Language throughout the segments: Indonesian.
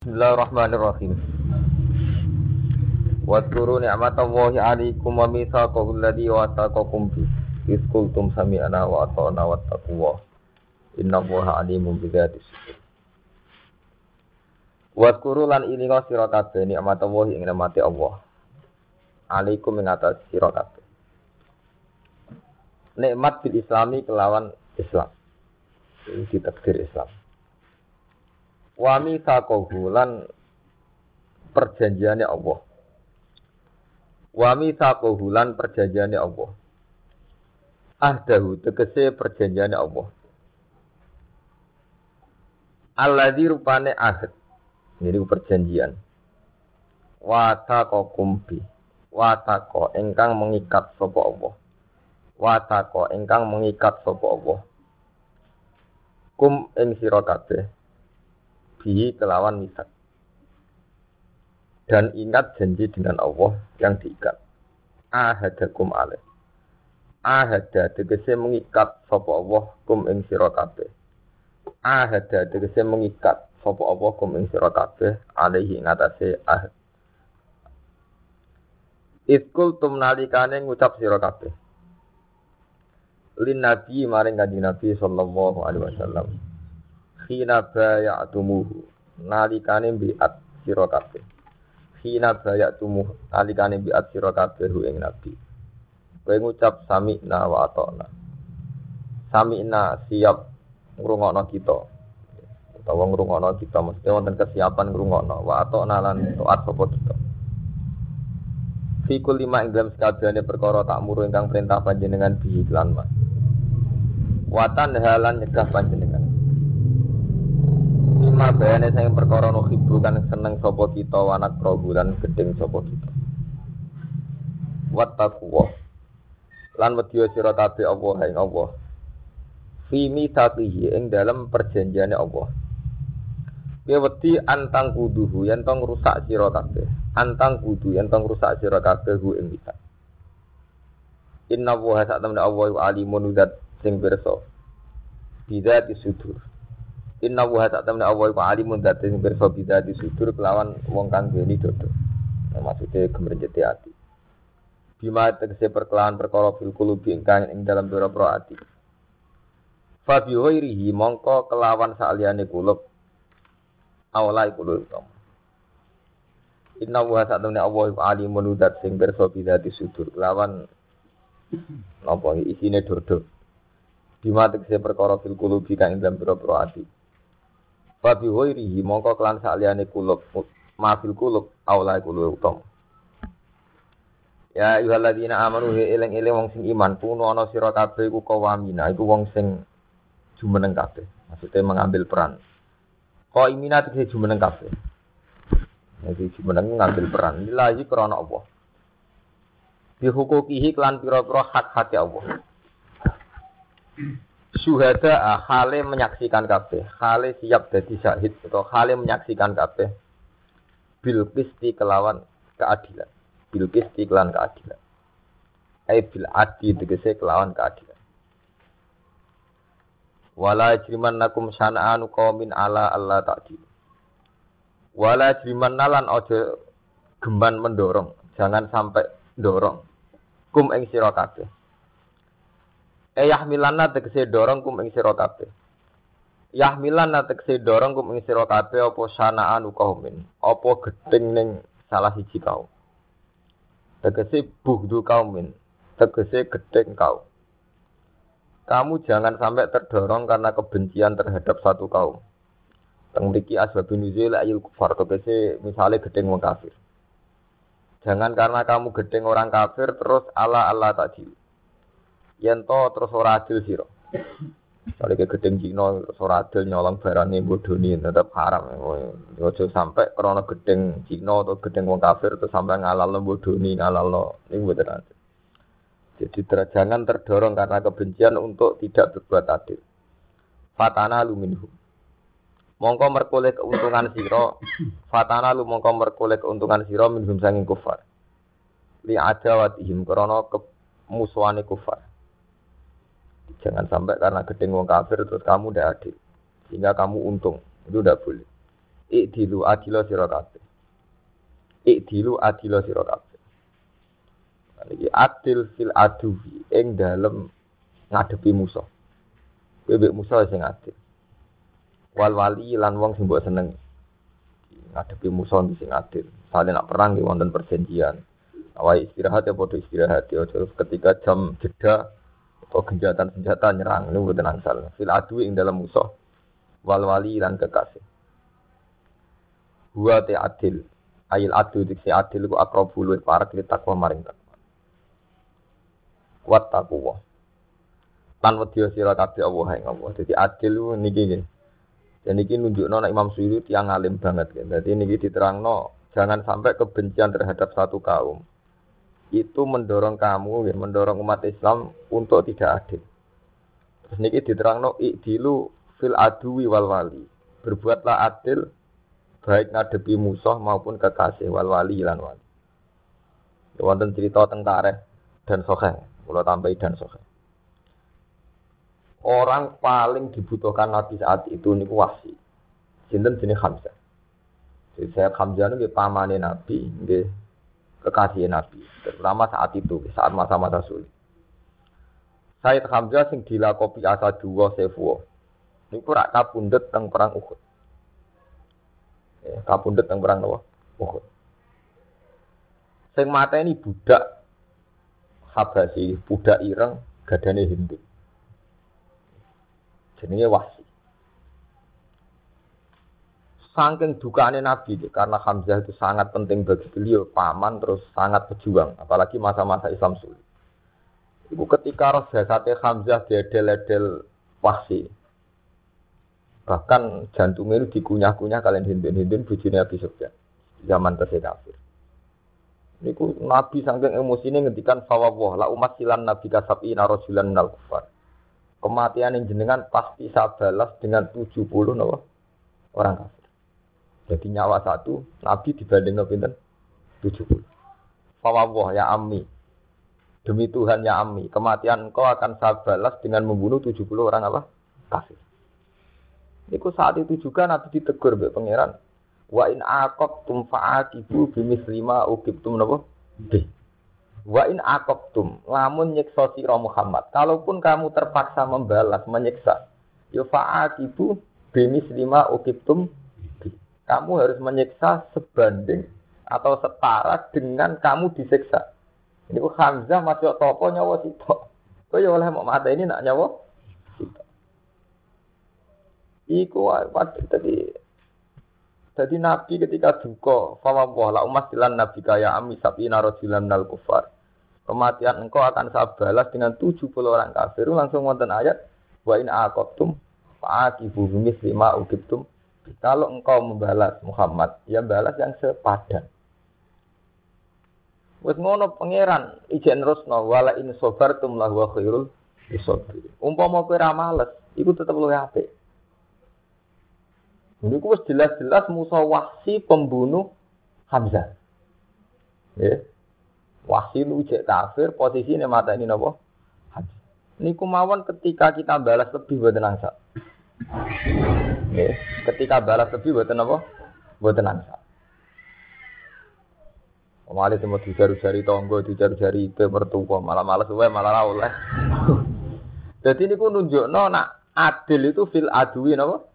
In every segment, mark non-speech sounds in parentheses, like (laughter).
Bismillahirrahmanirrahim. Wadkuru ni'matallahi 'alaikum wa mitsaqahu alladhi wathaqakum bi. Iz qultum sami'na wa ata'na wattaqullah. Innallaha 'alimun bidzati sudur. Wadkuru lan ilinga sira kabeh ni'matallahi ing nikmate Allah. 'Alaikum ing atas sira kabeh. Nikmat bil Islami kelawan Islam. Ini ditakdir Islam. Wami sakohu lan perjanjiannya Allah. Wami sakohu lan perjanjiannya Allah. Ahdahu tegese perjanjiannya Allah. Alladzi rupane ahd. Ini perjanjian. Watako kumbi. Watako engkang mengikat sopo Allah. Watako engkang mengikat sopo Allah. Kum ing sira kabeh bihi kelawan misak. Dan ingat janji dengan Allah yang diikat. Ahadakum alaih. Ahada tegese mengikat sapa Allah kum ing sira kabeh. Ahada tegese mengikat sapa Allah kum ing sira kabeh alaihi ngatasé ahad. Iskul tum nalikane ngucap sira kabeh. Lin nabi maring kanjeng Nabi sallallahu alaihi wasallam Hina bayatumuhu nalikane biat sira kabeh. Hina bayatumuhu nalikane biat sira kabeh ing nabi. Kowe ngucap sami'na wa ata'na. Sami'na siap ngrungokno kita. Utawa ngrungokno kita mesti wonten kesiapan ngrungokno wa ata'na lan taat sapa kita. Fikul lima ing dalam perkara tak muru ingkang perintah panjenengan bihi lan mas. Watan halan nyegah panjenengan. Lima bayane sing perkara no hibu kan seneng sapa kita wanak rohu lan gedeng sapa kita. Wattaqwa. Lan wedya sira kabeh Allah ing Allah. Fi mitatihi ing dalam perjanjiane Allah. Kowe wedi antang kuduhu yen tong rusak sira kabeh. Antang kudu yen tong rusak sira kabeh hu ing kita. Inna wa sak temne Allah alimun zat sing pirsa. Bidzati sudur. Inna wa tak temne Allah iku alimun dat sing pirsa bidati sudur kelawan wong kang duweni dodo. Nah, maksudnya ati. Bima tegese perkelawan perkara fil kulubi ingkang ing dalam pira-pira ati. Fa ghairihi mongko kelawan saliyane kulub awala iku lho Inna wa tak temne Allah iku alimun dat sing pirsa bidati sudur kelawan napa isine dodo. Bima tegese perkara fil kulubi kang ing dalam pira-pira. Fabi ghairihi mongko kelan saliyane kulub mafil kulub aula kulub utam. Ya ayyuhalladzina amanu he eling-eling wong sing iman kuno ana sira kabeh iku kawamina iku wong sing jumeneng kabeh. Maksudnya mengambil peran. Kau imina tegese jumeneng kabeh. Jadi jumeneng ngambil peran. Lillahi krana Allah. Bihukukihi klan pira-pira hak-hak Allah syuhada hale menyaksikan kabeh, hale siap jadi syahid atau hale menyaksikan kabeh bil qisti kelawan keadilan. Bil qisti kelawan keadilan. Ai bil adi tegese kelawan keadilan. Wala nakum sana'anu qaumin ala Allah ta'dil. Wala nalan ojo gemban mendorong, jangan sampai dorong. Kum ing sira Eh yahmilanna tegese dorong kum ing sira kabeh. Yahmilanna tegese dorong kum ing sira kabeh apa sanaan kaumin, apa gedeng ning salah siji kaum. Tegese buhdu kaumin, tegese gedeng kaum. Kamu jangan sampai terdorong karena kebencian terhadap satu kaum. Teng mriki asbabun nuzul ayul kufar tegese misale gedeng wong kafir. Jangan karena kamu gedeng orang kafir terus ala Allah tak yen to terus ora adil sira. Kali ke gedeng Cina ora adil nyolong barangnya bodoni tetap haram. Ojo sampai karena gedeng Cina atau gedeng wong kafir terus sampai ngalal bodoni ngalal ini mboten. Jadi jangan terdorong karena kebencian untuk tidak berbuat adil. Fatana luminhu. Mongko merkoleh keuntungan siro, fatana lu mongko merkoleh keuntungan siro minhum sanging kufar. Li adawatihim krono kemusuhane kufar. Jangan sampai karena gedeng wong kafir terus kamu tidak adil. Sehingga kamu untung. Itu tidak boleh. Ikdilu adilo sira kabeh. Adilo sira kabeh. Adil fil aduwi ing dalem ngadepi musuh. Bebek musuh sing adil. Wal wali lan wong sing mbok seneng. Ngadepi musuh sing adil. Saling nak perang di wonten perjanjian. Awai istirahat ya bodoh istirahat ya ketika jam jeda atau genjatan senjata nyerang ini bukan ansal. Fil adu ing dalam musuh. Wal wali lan kekasih. Huwa te adil. Ail adu diksi adil ku akrabu luwih parek li takwa maring takwa. Wat takwa. Lan wedya sira kabeh Allah ing Allah. Dadi adil niki nggih. Dan niki nunjukno nek Imam Suyuti yang alim banget. Jadi niki diterangno jangan sampai kebencian terhadap satu kaum itu mendorong kamu, ya, mendorong umat Islam untuk tidak adil. Terus niki diterangno ikdilu fil adui wal wali. Berbuatlah adil baik ngadepi musuh maupun kekasih wal wali lan wali. Ya, cerita tentara dan sohe, kalau tambahi dan sohe. Orang paling dibutuhkan Nabi saat itu niku wasi. Sinten jenis Hamzah. Jadi saya Hamzah niku pamane Nabi, kekasih Nabi, terutama saat itu, saat masa-masa sulit. Said Hamzah sing dilakopi asa dua sefuo. Niku rak kapundhut teng perang Uhud. Ya, kapundhut teng perang apa? Uhud. Sing mata ini budak Habasi, budak ireng, gadane Hindu. Jenenge wasi. Saking dukane Nabi karena Hamzah itu sangat penting bagi beliau, paman terus sangat pejuang, apalagi masa-masa Islam sulit. Ibu ketika roh jasate Hamzah diedel-edel wahsi. Bahkan jantungnya itu dikunyah-kunyah kalian hindun-hindun bujune Nabi Sufyan. Zaman tesih kafir. Niku Nabi saking emosi ini ngendikan fawwah la umat silan Nabi kasabi narojulan nal kufar. Kematian yang jenengan pasti saya balas dengan 70 nawa orang kafir. Jadi nyawa satu, Nabi dibanding Nabi pinten? 70. Fawwah ya Ami. Demi Tuhan ya Ami, kematian engkau akan saya balas dengan membunuh 70 orang apa? Kafir. Iku saat itu juga Nabi ditegur be pangeran. Wa in aqabtum fa'aqibu lima ukibtum napa? B. Wa in aqabtum lamun nyiksa sira Muhammad. Kalaupun kamu terpaksa membalas menyiksa, ya fa'aqibu lima ukibtum kamu harus menyiksa sebanding atau setara dengan kamu disiksa. Ini Hamzah masih topo nyawa sitok. Kau ya oleh mau mata ini nak nyawa sitok. Iku tadi jadi Nabi ketika duka, fama la umat silan Nabi kaya ami sapi narojilan nal kufar. Kematian engkau akan saya balas dengan 70 orang kafir. Langsung wonten ayat wa in aqabtum fa'aqibu lima ukibtum kalau engkau membalas Muhammad, ya balas yang sepadan. Wes ngono pangeran ijen rusno wala in sabartum lahu khairul isabir. Umpama kowe ra males, iku tetep luwih apik. Ini wis jelas-jelas Musa Wahsi pembunuh Hamzah. Ya. Wahsi lu cek kafir, posisinya mata ini nopo? Hamzah. Ini kumawan ketika kita balas lebih buat nangsa. Ya, ketika balas lebih buat apa? Buat angsa. Malah itu mau dicari-cari tonggo, dicari-cari itu mertua, malah malas gue malah oleh. (laughs) Jadi ini pun nunjuk no, nak adil itu fil adui nopo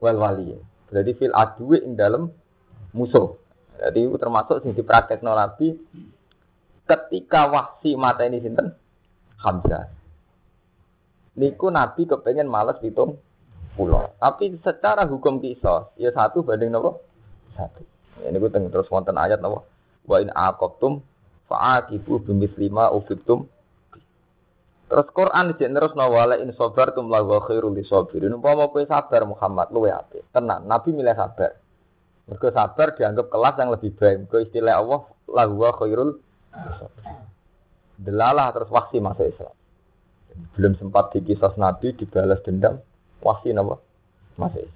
wal wali. Jadi fil adui ing dalam musuh. Jadi itu termasuk sing dipraktek nabi ketika wahsi mata ini sinten Hamzah. Niku nabi kepengen malas hitung pulau. Tapi secara hukum kisah, ya satu banding nopo satu. Ya, ini gue terus wonten ayat nopo. Wa in aqabtum fa'aqibu lima ufibtum. Terus Quran di terus nawala in sabartum la wa khairul lisabirin. Umpama kowe sabar Muhammad luwe apik. Tenang, Nabi milih sabar. Mergo sabar dianggap kelas yang lebih baik. Mergo istilah Allah la wa khairul Delalah terus waksi masuk Islam. Belum sempat dikisah Nabi dibalas dendam, wasi napa? Masih.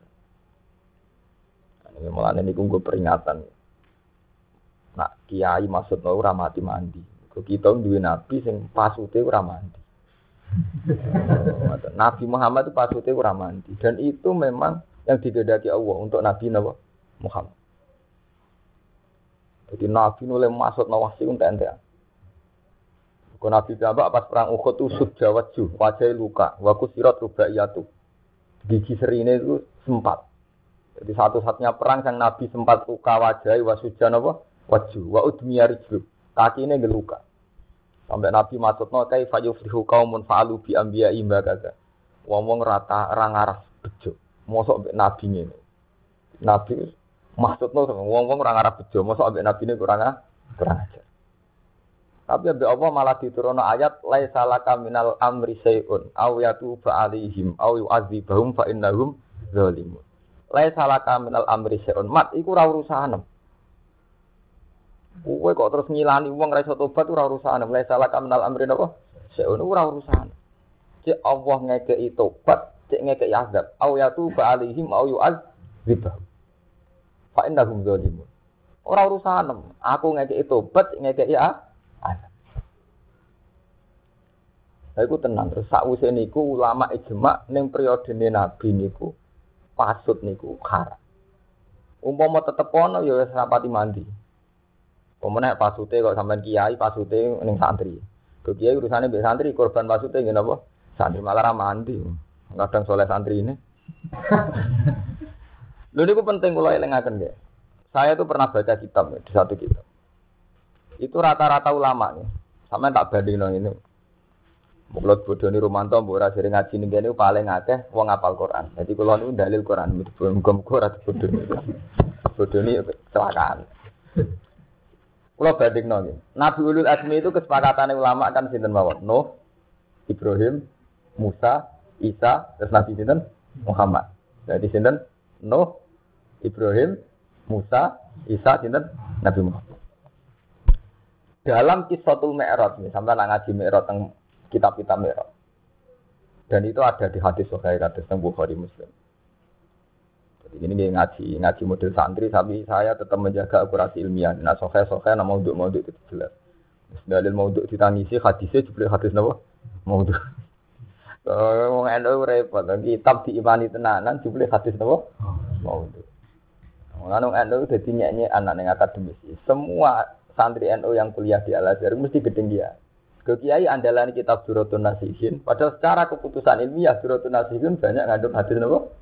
Ini malah ini gue peringatan. Nak kiai maksud mati mandi. Kok kita duwe nabi sing pasute ora nabi Muhammad itu pasute ora dan itu memang yang digedaki Allah untuk nabi napa? Muhammad. Jadi Nabi nule masuk nawasi untuk ente. Kalau Nabi Jabak pas perang Uhud itu sudah wajah, wajah luka, waku sirat rubaiyatu. Gigi serine itu sempat. Jadi satu-satunya perang yang Nabi sempat luka wajah, wasujan apa? Wajah, wa udmiya rijlu. Kaki ini geluka. Sampai Nabi masuk no kai fayufrihu kaumun fa'alu bi anbiya imba kata. Ngomong rata rangaras bejo. Mosok Nabi ini. Nabi Maksudnya wong-wong kurang arah bejo, mosok ambek nabi ini kurang kurang ajar. Tapi ambek Allah malah diturunno ayat laisa laka minal amri syai'un aw yatuba alaihim aw yu'adzibahum fa innahum zalimun. Laisa laka minal amri syai'un. Mat iku ora urusanem. Kowe kok terus ngilani wong ra iso tobat ora urusanem. Laisa laka minal amri napa? Syai'un ora urusanem. Cek Allah ngekei tobat, cek ngekei azab. Aw yatuba alaihim aw yu'adzibahum. Fa innahum zalimun. Ora urusanem. Aku ngekeki tobat, ngekeki ah. Saya iku tenang terus sakwise niku ulama ijma ning periodene Nabi niku pasut niku haram. Umpama tetep ono ya wis rapati mandi. Pemenang pasute kok sampean kiai pasute ning santri. Ke kiai urusane mbek santri korban pasute nggih napa? Santri malah ra mandi. Kadang soleh santri ini. (laughs) Lho niku penting kula elingaken nggih. Saya tuh pernah baca kitab di satu kitab. Itu rata-rata ulama nih. Sama tak banding ini. Mulut bodoh ini Romanto, mbok sering ngaji ning kene paling akeh wong ngapal Quran. Jadi kula niku dalil Quran, muga-muga ora bodoh. Bodoh ini kecelakaan. Kula banding nggih. Nabi Ulul Azmi itu kesepakatan ulama kan sinten mawon? Nuh, Ibrahim, Musa, Isa, terus Nabi sinten? Muhammad. Jadi sinten? Nuh, Ibrahim, Musa, Isa, sinten Nabi Muhammad. Dalam kisahul Mi'raj, sampai nak ngaji Mi'raj tentang kitab-kitab Mi'raj. Dan itu ada di hadis Sahih hadis tentang Bukhari Muslim. Jadi ini ngaji ngaji model santri, tapi saya tetap menjaga akurasi ilmiah. Nah, Sahih Sahih nama untuk mau itu jelas. Dalil mau untuk ditangisi hadisnya juga hadis nama mau untuk. Mau (laughs) NU repot, kitab diimani tenanan juga hadis nama mau itu. Nganu NU dadi nyanyi anak yang akademis. Semua santri NU yang kuliah di Al Azhar mesti ketinggian. Ke kiai andalan kitab Suratun Nasihin, padahal secara keputusan ilmiah Suratun Nasihin banyak ngandung hadis nopo?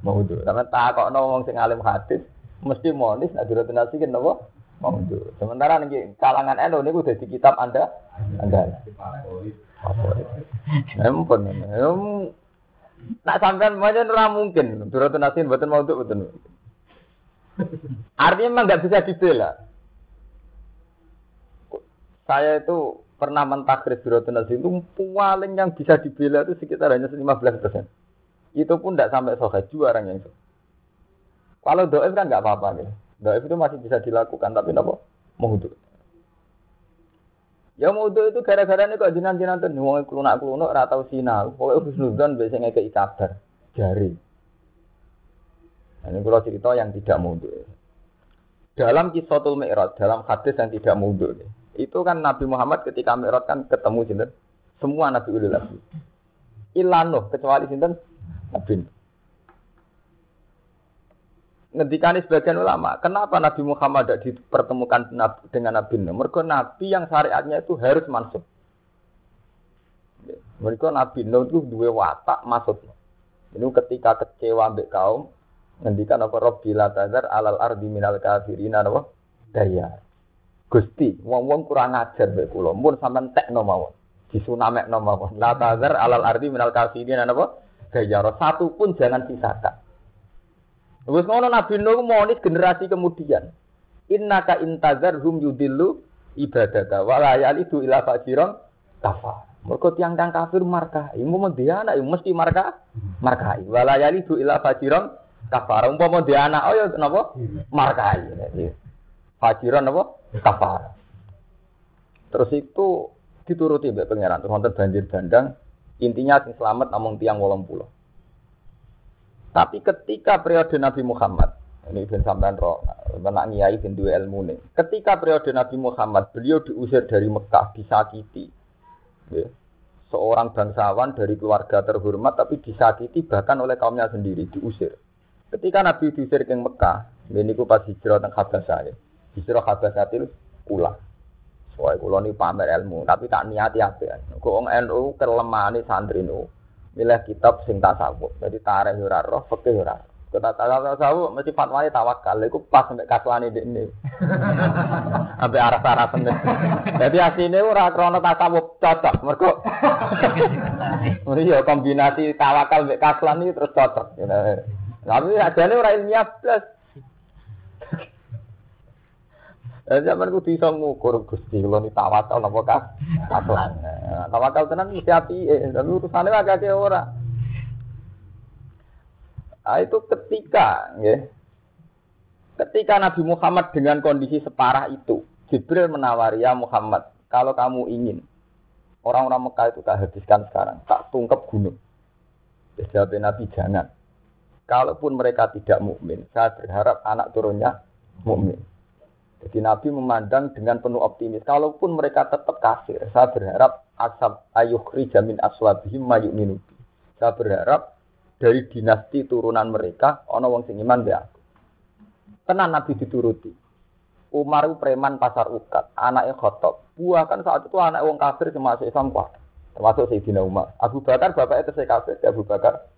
Mau itu. Sama takok wong sing alim hadis, mesti monis nak Suratun Nasihin nopo? Mau itu. Sementara nih kalangan NU niku dadi kitab Anda Anda. Empun. Nak sampean macam ora mungkin. Suratun Nasihin mau untuk betul. Artinya memang nggak bisa dibela. Saya itu pernah mentakhir Suratun Nasi itu paling yang bisa dibela itu sekitar hanya 15 persen. Itu pun tidak sampai sohe juara yang itu. Kalau doa kan nggak apa-apa nih. Doa itu masih bisa dilakukan, tapi nopo itu. Ya mau itu gara-gara ini kok jinan-jinan tuh wong klunak-klunak ora tau sinau. Pokoke husnudzon biasanya kayak kabar jari. Nah, ini kalau cerita yang tidak mundur. Dalam kisahul Mi'raj, dalam hadis yang tidak mundur, itu kan Nabi Muhammad ketika Mi'raj kan ketemu sinten? Semua Nabi ulil azmi. Ilanu kecuali sinten? Nabi Ngendikani sebagian ulama, kenapa Nabi Muhammad tidak dipertemukan dengan Nabi Nuh? Mereka Nabi yang syariatnya itu harus masuk. Mereka Nabi Nuh itu dua watak masuk. Ini ketika kecewa ambek kaum, ngendikan apa Rabbi la tazar alal ardi minal kafirin apa daya Gusti wong-wong kurang ajar mek kula mun sampean tekno mawon disunamekno mawon la tazar alal ardi minal kafirin apa daya satu pun jangan sisakan Wes ngono Nabi Nuh monis generasi kemudian innaka intazar hum yudillu ibadata wala yalidu ila fajiran kafar mereka tiang-tiang kafir marka, imu dia anak, mesti marka, markai. Walayali du ila fajiran kafar. Umpama dia anak oh ya napa? Markai. Fajiran napa? Kafar. Terus itu dituruti mbek pangeran terus wonten banjir bandang intinya sing selamat namung tiang pulau. Tapi ketika periode Nabi Muhammad ini ben sampean ro menak nyai ben duwe ilmu nih. Ketika periode Nabi Muhammad beliau diusir dari Mekah disakiti. Ya. Seorang bangsawan dari keluarga terhormat tapi disakiti bahkan oleh kaumnya sendiri diusir. Ketika Nabi diusir ke Mekah, Ini ku pas hijrah teng Habasah ya. Hijrah Habasah itu kula. Soalnya kula ini pamer ilmu, tapi tak niati apa. Kok wong NU kelemahan santri nu. Milih kitab sing tasawuf. Jadi tarikh ora roh, fikih ora. Kita tasawuf mesti fatwanya tawakal. Iku pas sampai kaslane ini. (laughs) Sampai arah-arah tenan. Jadi asline ora krana tasawuf cocok. Mergo (laughs) Iya kombinasi tawakal mbek kaslan iki terus cocok. Tapi ajane ora ilmiah plus. Eh zaman ku bisa ngukur Gusti kula ni tawakal napa kah? Kaslan. Tawakal tenan mesti api, tapi urusane agak ora. Nah, itu ketika ya, ketika Nabi Muhammad dengan kondisi separah itu, Jibril menawari ya Muhammad, kalau kamu ingin orang-orang Mekah itu tak habiskan sekarang, tak tungkep gunung. Jawab Nabi jangan. Kalaupun mereka tidak mukmin, saya berharap anak turunnya mukmin. Jadi Nabi memandang dengan penuh optimis. Kalaupun mereka tetap kafir, saya berharap asab ayuhri jamin aswabihim mayuk minubi. Saya berharap dari dinasti turunan mereka ana wong sing iman be aku. Tenan Nabi dituruti. Umar preman pasar ukat, anaknya khotob. Buah kan saat itu anak wong kafir termasuk Islam kuat. Termasuk Sayyidina Umar. Abu Bakar bapaknya terus kafir, Abu Bakar.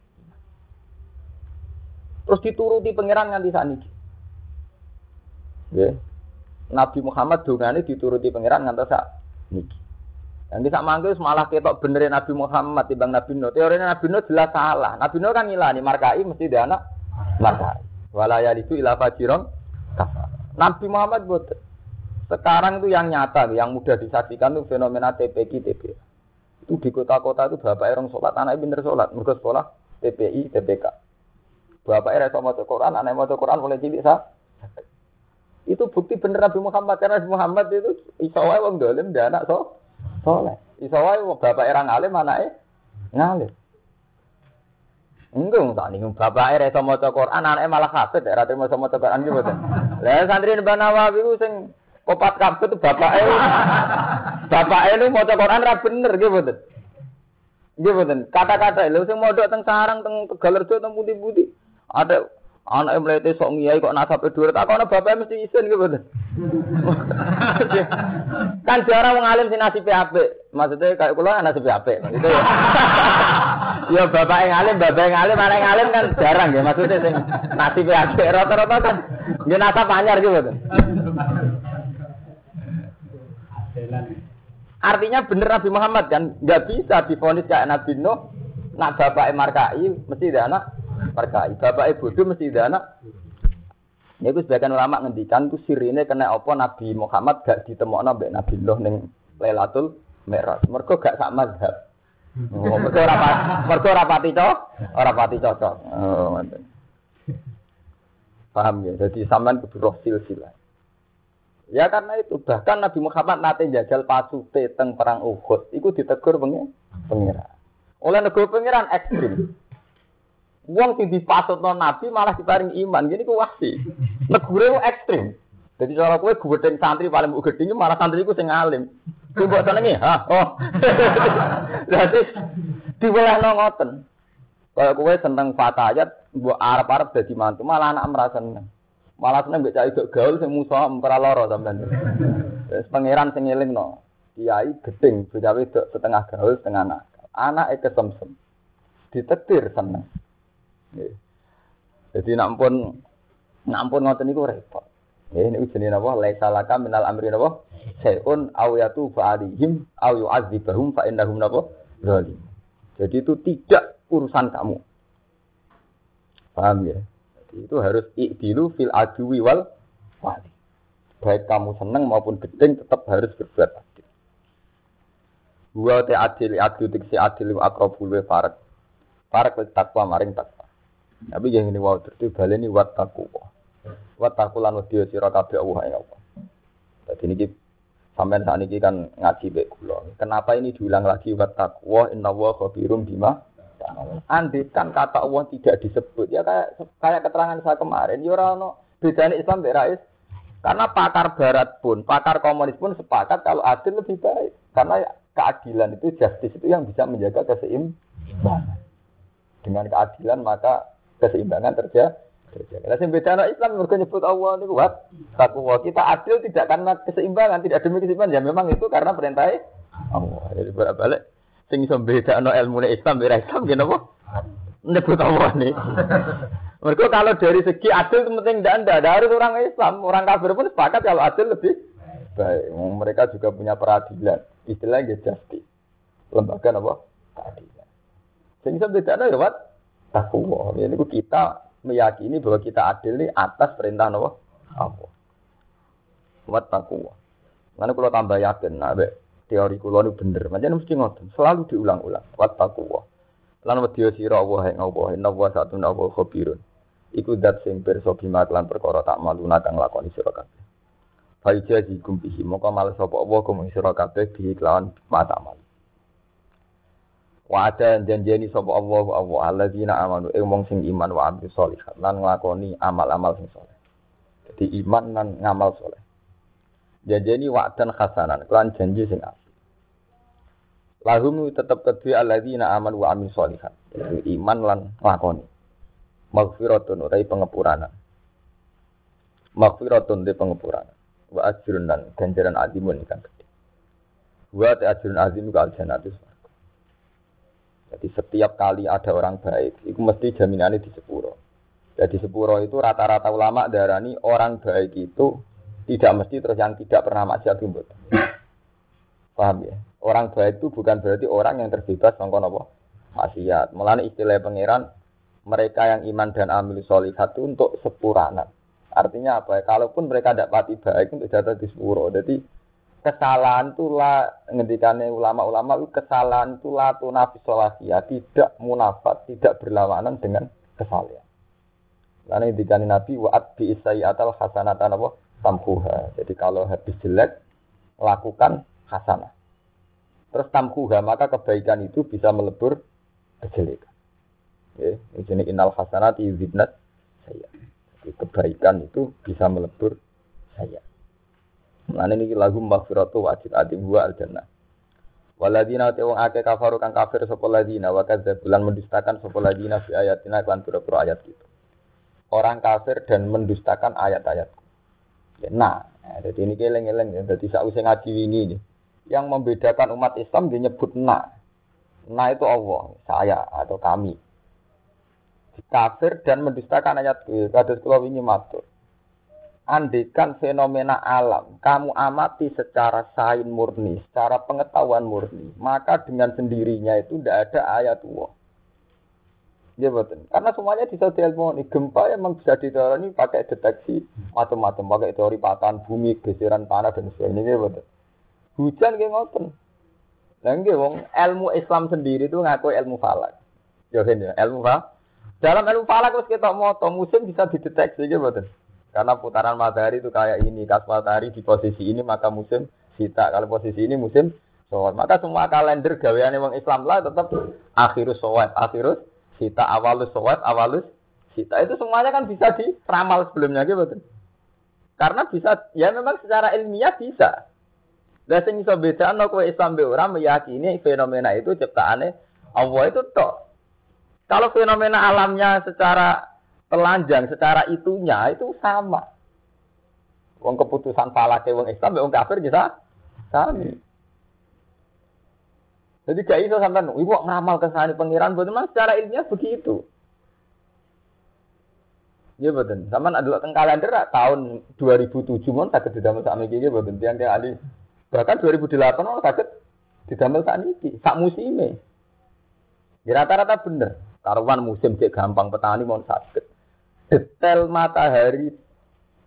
Terus dituruti pangeran nganti saniki. Ya. Nabi Muhammad dongane dituruti pangeran nganti sak niki. Bisa manggil malah ketok benerin Nabi Muhammad timbang Nabi Nuh. Teorinya Nabi Nuh jelas salah. Nabi Nuh kan ngilani markai mesti dia anak markai. Walaya itu ilah fajiron Nabi Muhammad buat sekarang itu yang nyata, yang mudah disaksikan itu fenomena TPK TPK. Itu di kota-kota itu bapak orang sholat, anaknya pinter sholat, mereka sekolah TPI TPK. Bapak era sama Quran, anak mau Quran boleh cilik sah. Itu bukti bener Nabi Muhammad karena Nabi Muhammad itu isawai wong dolim dia anak so soleh. Iso wae bapak era ngalim anake ngalim. Enggak, tak nih bapak era iso maca Quran, anake malah hafid, era terima iso maca Quran gitu. Lah santri Mbah Nawawi ku sing kopat kabeh itu bapak e. bapak e lu maca Quran ra bener gitu. Gitu. Kata-kata lu sing modok teng sarang teng Tegalerjo teng pundi-pundi. Ada anak yang melihat sok ngiyai kok nasab dua tak kono bapak mesti isin gitu (laughs) kan jarang mengalim si nasib PHP maksudnya kayak kulo nasib PHP gitu ya. (laughs) Ya bapak yang alim bapak yang alim anak yang alim kan jarang ya maksudnya sing nasib PHP rata-rata kan dia nasab anyar gitu Artinya bener Nabi Muhammad kan? Nggak bisa difonis kayak Nabi Nuh, nak bapak markai mesti ada anak markai. Bapak ibu itu mesti ada anak. Ini itu sebagian ulama ngendikan itu sirine kena apa Nabi Muhammad gak ditemokno mbek Nabi Nuh ning Lailatul Mi'raj. Mergo gak sak mazhab. Oh, mergo ora mergo ora pati cocok, ora pati cocok. Oh, ngoten. Paham ya? Jadi sampean kudu roh silsilah. Ya karena itu bahkan Nabi Muhammad nate jajal pasute teng perang Uhud, iku ditegur pengira. Oleh negara pengiran ekstrim. Wong sing dipasutno Nabi malah diparing iman. Gini ku wasi. Negure ekstrim. Jadi cara kowe gudeng santri paling mbok gedhingi malah santri ku sing alim. Ku mbok senengi, ha. Oh. (laughs) Jadi diwelehno ngoten. Kalau kowe seneng fatayat, mbok arep-arep dadi mantu, malah anak merasa seneng. Malah seneng mbek cah gaul sing musuh ora lara sampean. Wis pangeran sing ngelingno. Kiai gedeng, bocah wedok setengah gaul, setengah anak. Anak kesemsem. Ditetir seneng. Jadi nampun nampun ngoten niku repot. Ya ini jenenge napa? Laisa laka minal amri napa? Sayun aw yatu fa'alihim aw yu'adzibahum fa innahum napa? Zalim. Jadi itu tidak urusan kamu. Paham ya? Jadi itu harus ikdilu fil adwi wal wali. Baik kamu seneng maupun gedeng tetap harus berbuat adil. Wa te adil adil adil akrabul wa farak. Farak takwa maring takwa. Tapi yang ini wow terus baleni wat taku. Wat taku lan wedi sira kabeh Allah ya Allah. Jadi ini sampean saat ini kan ngaji baik. Kenapa ini diulang lagi wat taqwa inna wa khabirum bima Andai kan kata Allah tidak disebut ya kayak kayak keterangan saya kemarin ya ora bedanya Islam mbek karena pakar barat pun, pakar komunis pun sepakat kalau adil lebih baik. Karena keadilan itu justice itu yang bisa menjaga keseimbangan. Dengan keadilan maka keseimbangan terjadi. Lah sing beda Islam mergo nyebut Allah niku wat takwa. Kita adil tidak karena keseimbangan, tidak demi keseimbangan. Ya memang itu karena perintah Allah. Jadi bolak-balik sing iso bedakno ilmu Islam ora Islam nggih napa? Nyebut Allah nih. (laughs) Mereka kalau dari segi adil itu penting tidak ada. Harus orang Islam, orang kafir pun sepakat kalau adil lebih baik. Mereka juga punya peradilan. Istilahnya justice. Lembaga apa? Keadilan. Sehingga beda ada ya, Takwa. Ini kita meyakini bahwa kita adil ini atas perintah apa? Allah. Wat takwa. Mana kalau tambah yakin, nah, teori kulo ini bener. Macam mesti ngotot. Selalu diulang-ulang. Wat takwa. Lan wedya sira Allah ing Allah, inna wa satuna wa khabirun. Iku dat sing pirsa bima lan perkara tak maluna kang lakoni sira kabeh. Faija jikum bihi moko mal sapa Allah kum sira kabeh mata mal. Wa ada janjeni sapa Allah wa Allah alladzina amanu ing wong sing iman wa amil sholihat lan nglakoni amal-amal sing saleh. Jadi iman lan ngamal saleh. Janjeni wa'dan hasanan lan janji sing apik. Lahum tetap kedua alladzina aman wa amin sholihat. Iman lan lakoni. Maghfiratun utai pengepuranan. Maghfiratun di pengepuranan. Wa ajrun dan ganjaran azimun ikan gede. Wa ajrun azim ke aljanatus. Jadi setiap kali ada orang baik, itu mesti jaminannya di sepuro. Jadi sepuro itu rata-rata ulama darani orang baik itu tidak mesti terus yang tidak pernah maksiat itu. Paham ya? Orang baik itu bukan berarti orang yang terbebas sangka apa? Maksiat. Mulane istilah pangeran mereka yang iman dan amil solihat itu untuk sepuranan. Artinya apa ya? Kalaupun mereka tidak pati baik untuk jatuh di sepuro. Jadi kesalahan itu lah ngendikannya ulama-ulama itu kesalahan itu lah tunafis ya tidak munafat, tidak berlawanan dengan kesalahan. Karena ngendikane Nabi waat bi isayyatal hasanatan apa? Tamkuha. Jadi kalau habis jelek lakukan hasanah. Terus tamkuha, maka kebaikan itu bisa melebur kejelekan. Ya, ini inal yuzibnat saya. Jadi kebaikan itu bisa melebur saya. Nah ini lagu maghfiratu wajib adim wa al jannah. Waladina te wong akeh kafaru kang kafir sapa ladina wa bulan mendustakan sapa ladina fi ayatina kan pura-pura ayat gitu. Orang kafir dan mendustakan ayat-ayatku. Ya, nah, jadi ini keleng-keleng ya. Jadi sausai ngaji ini nih yang membedakan umat Islam dia nyebut na. Na itu Allah, saya atau kami. Kafir dan mendustakan ayat kados kula wingi matur. Andikan fenomena alam, kamu amati secara sain murni, secara pengetahuan murni, maka dengan sendirinya itu tidak ada ayat Allah. Ya betul. Karena semuanya bisa diilmoni. Gempa memang bisa diteori pakai deteksi macam-macam, pakai teori patahan bumi, geseran tanah dan sebagainya. Ya betul. Hujan kayak ngoten. Lah nggih wong ilmu Islam sendiri itu ngaku ilmu falak. Ya kan ya, ilmu falak. Dalam ilmu falak terus kita moto musim bisa dideteksi gitu betul. Karena putaran matahari itu kayak ini, kas matahari di posisi ini maka musim sita. Kalau posisi ini musim soal. Maka semua kalender gaweane wong Islam lah tetap akhirus soal, akhirus sita, awalus soal, awalus sita. Itu semuanya kan bisa diramal sebelumnya gitu betul. Karena bisa, ya memang secara ilmiah bisa. Lah sing iso bedakno kowe Islam be ora meyakini fenomena itu ciptaane Allah itu tok. Kalau fenomena alamnya secara telanjang, secara itunya itu sama. Wong keputusan falake wong Islam wong kafir bisa sami. Jadi gak iso sampean ibu ngamal kesane pangeran boten memang secara ilmiah begitu. Ya betul. Sampean adalah teng kalender tahun 2007 mon saged didamel sak iki boten tiang-tiang ahli Bahkan 2008 orang kaget didamel saat ini, sak musim Ya rata-rata bener. Taruhan musim cek gampang petani mau sakit. Detail matahari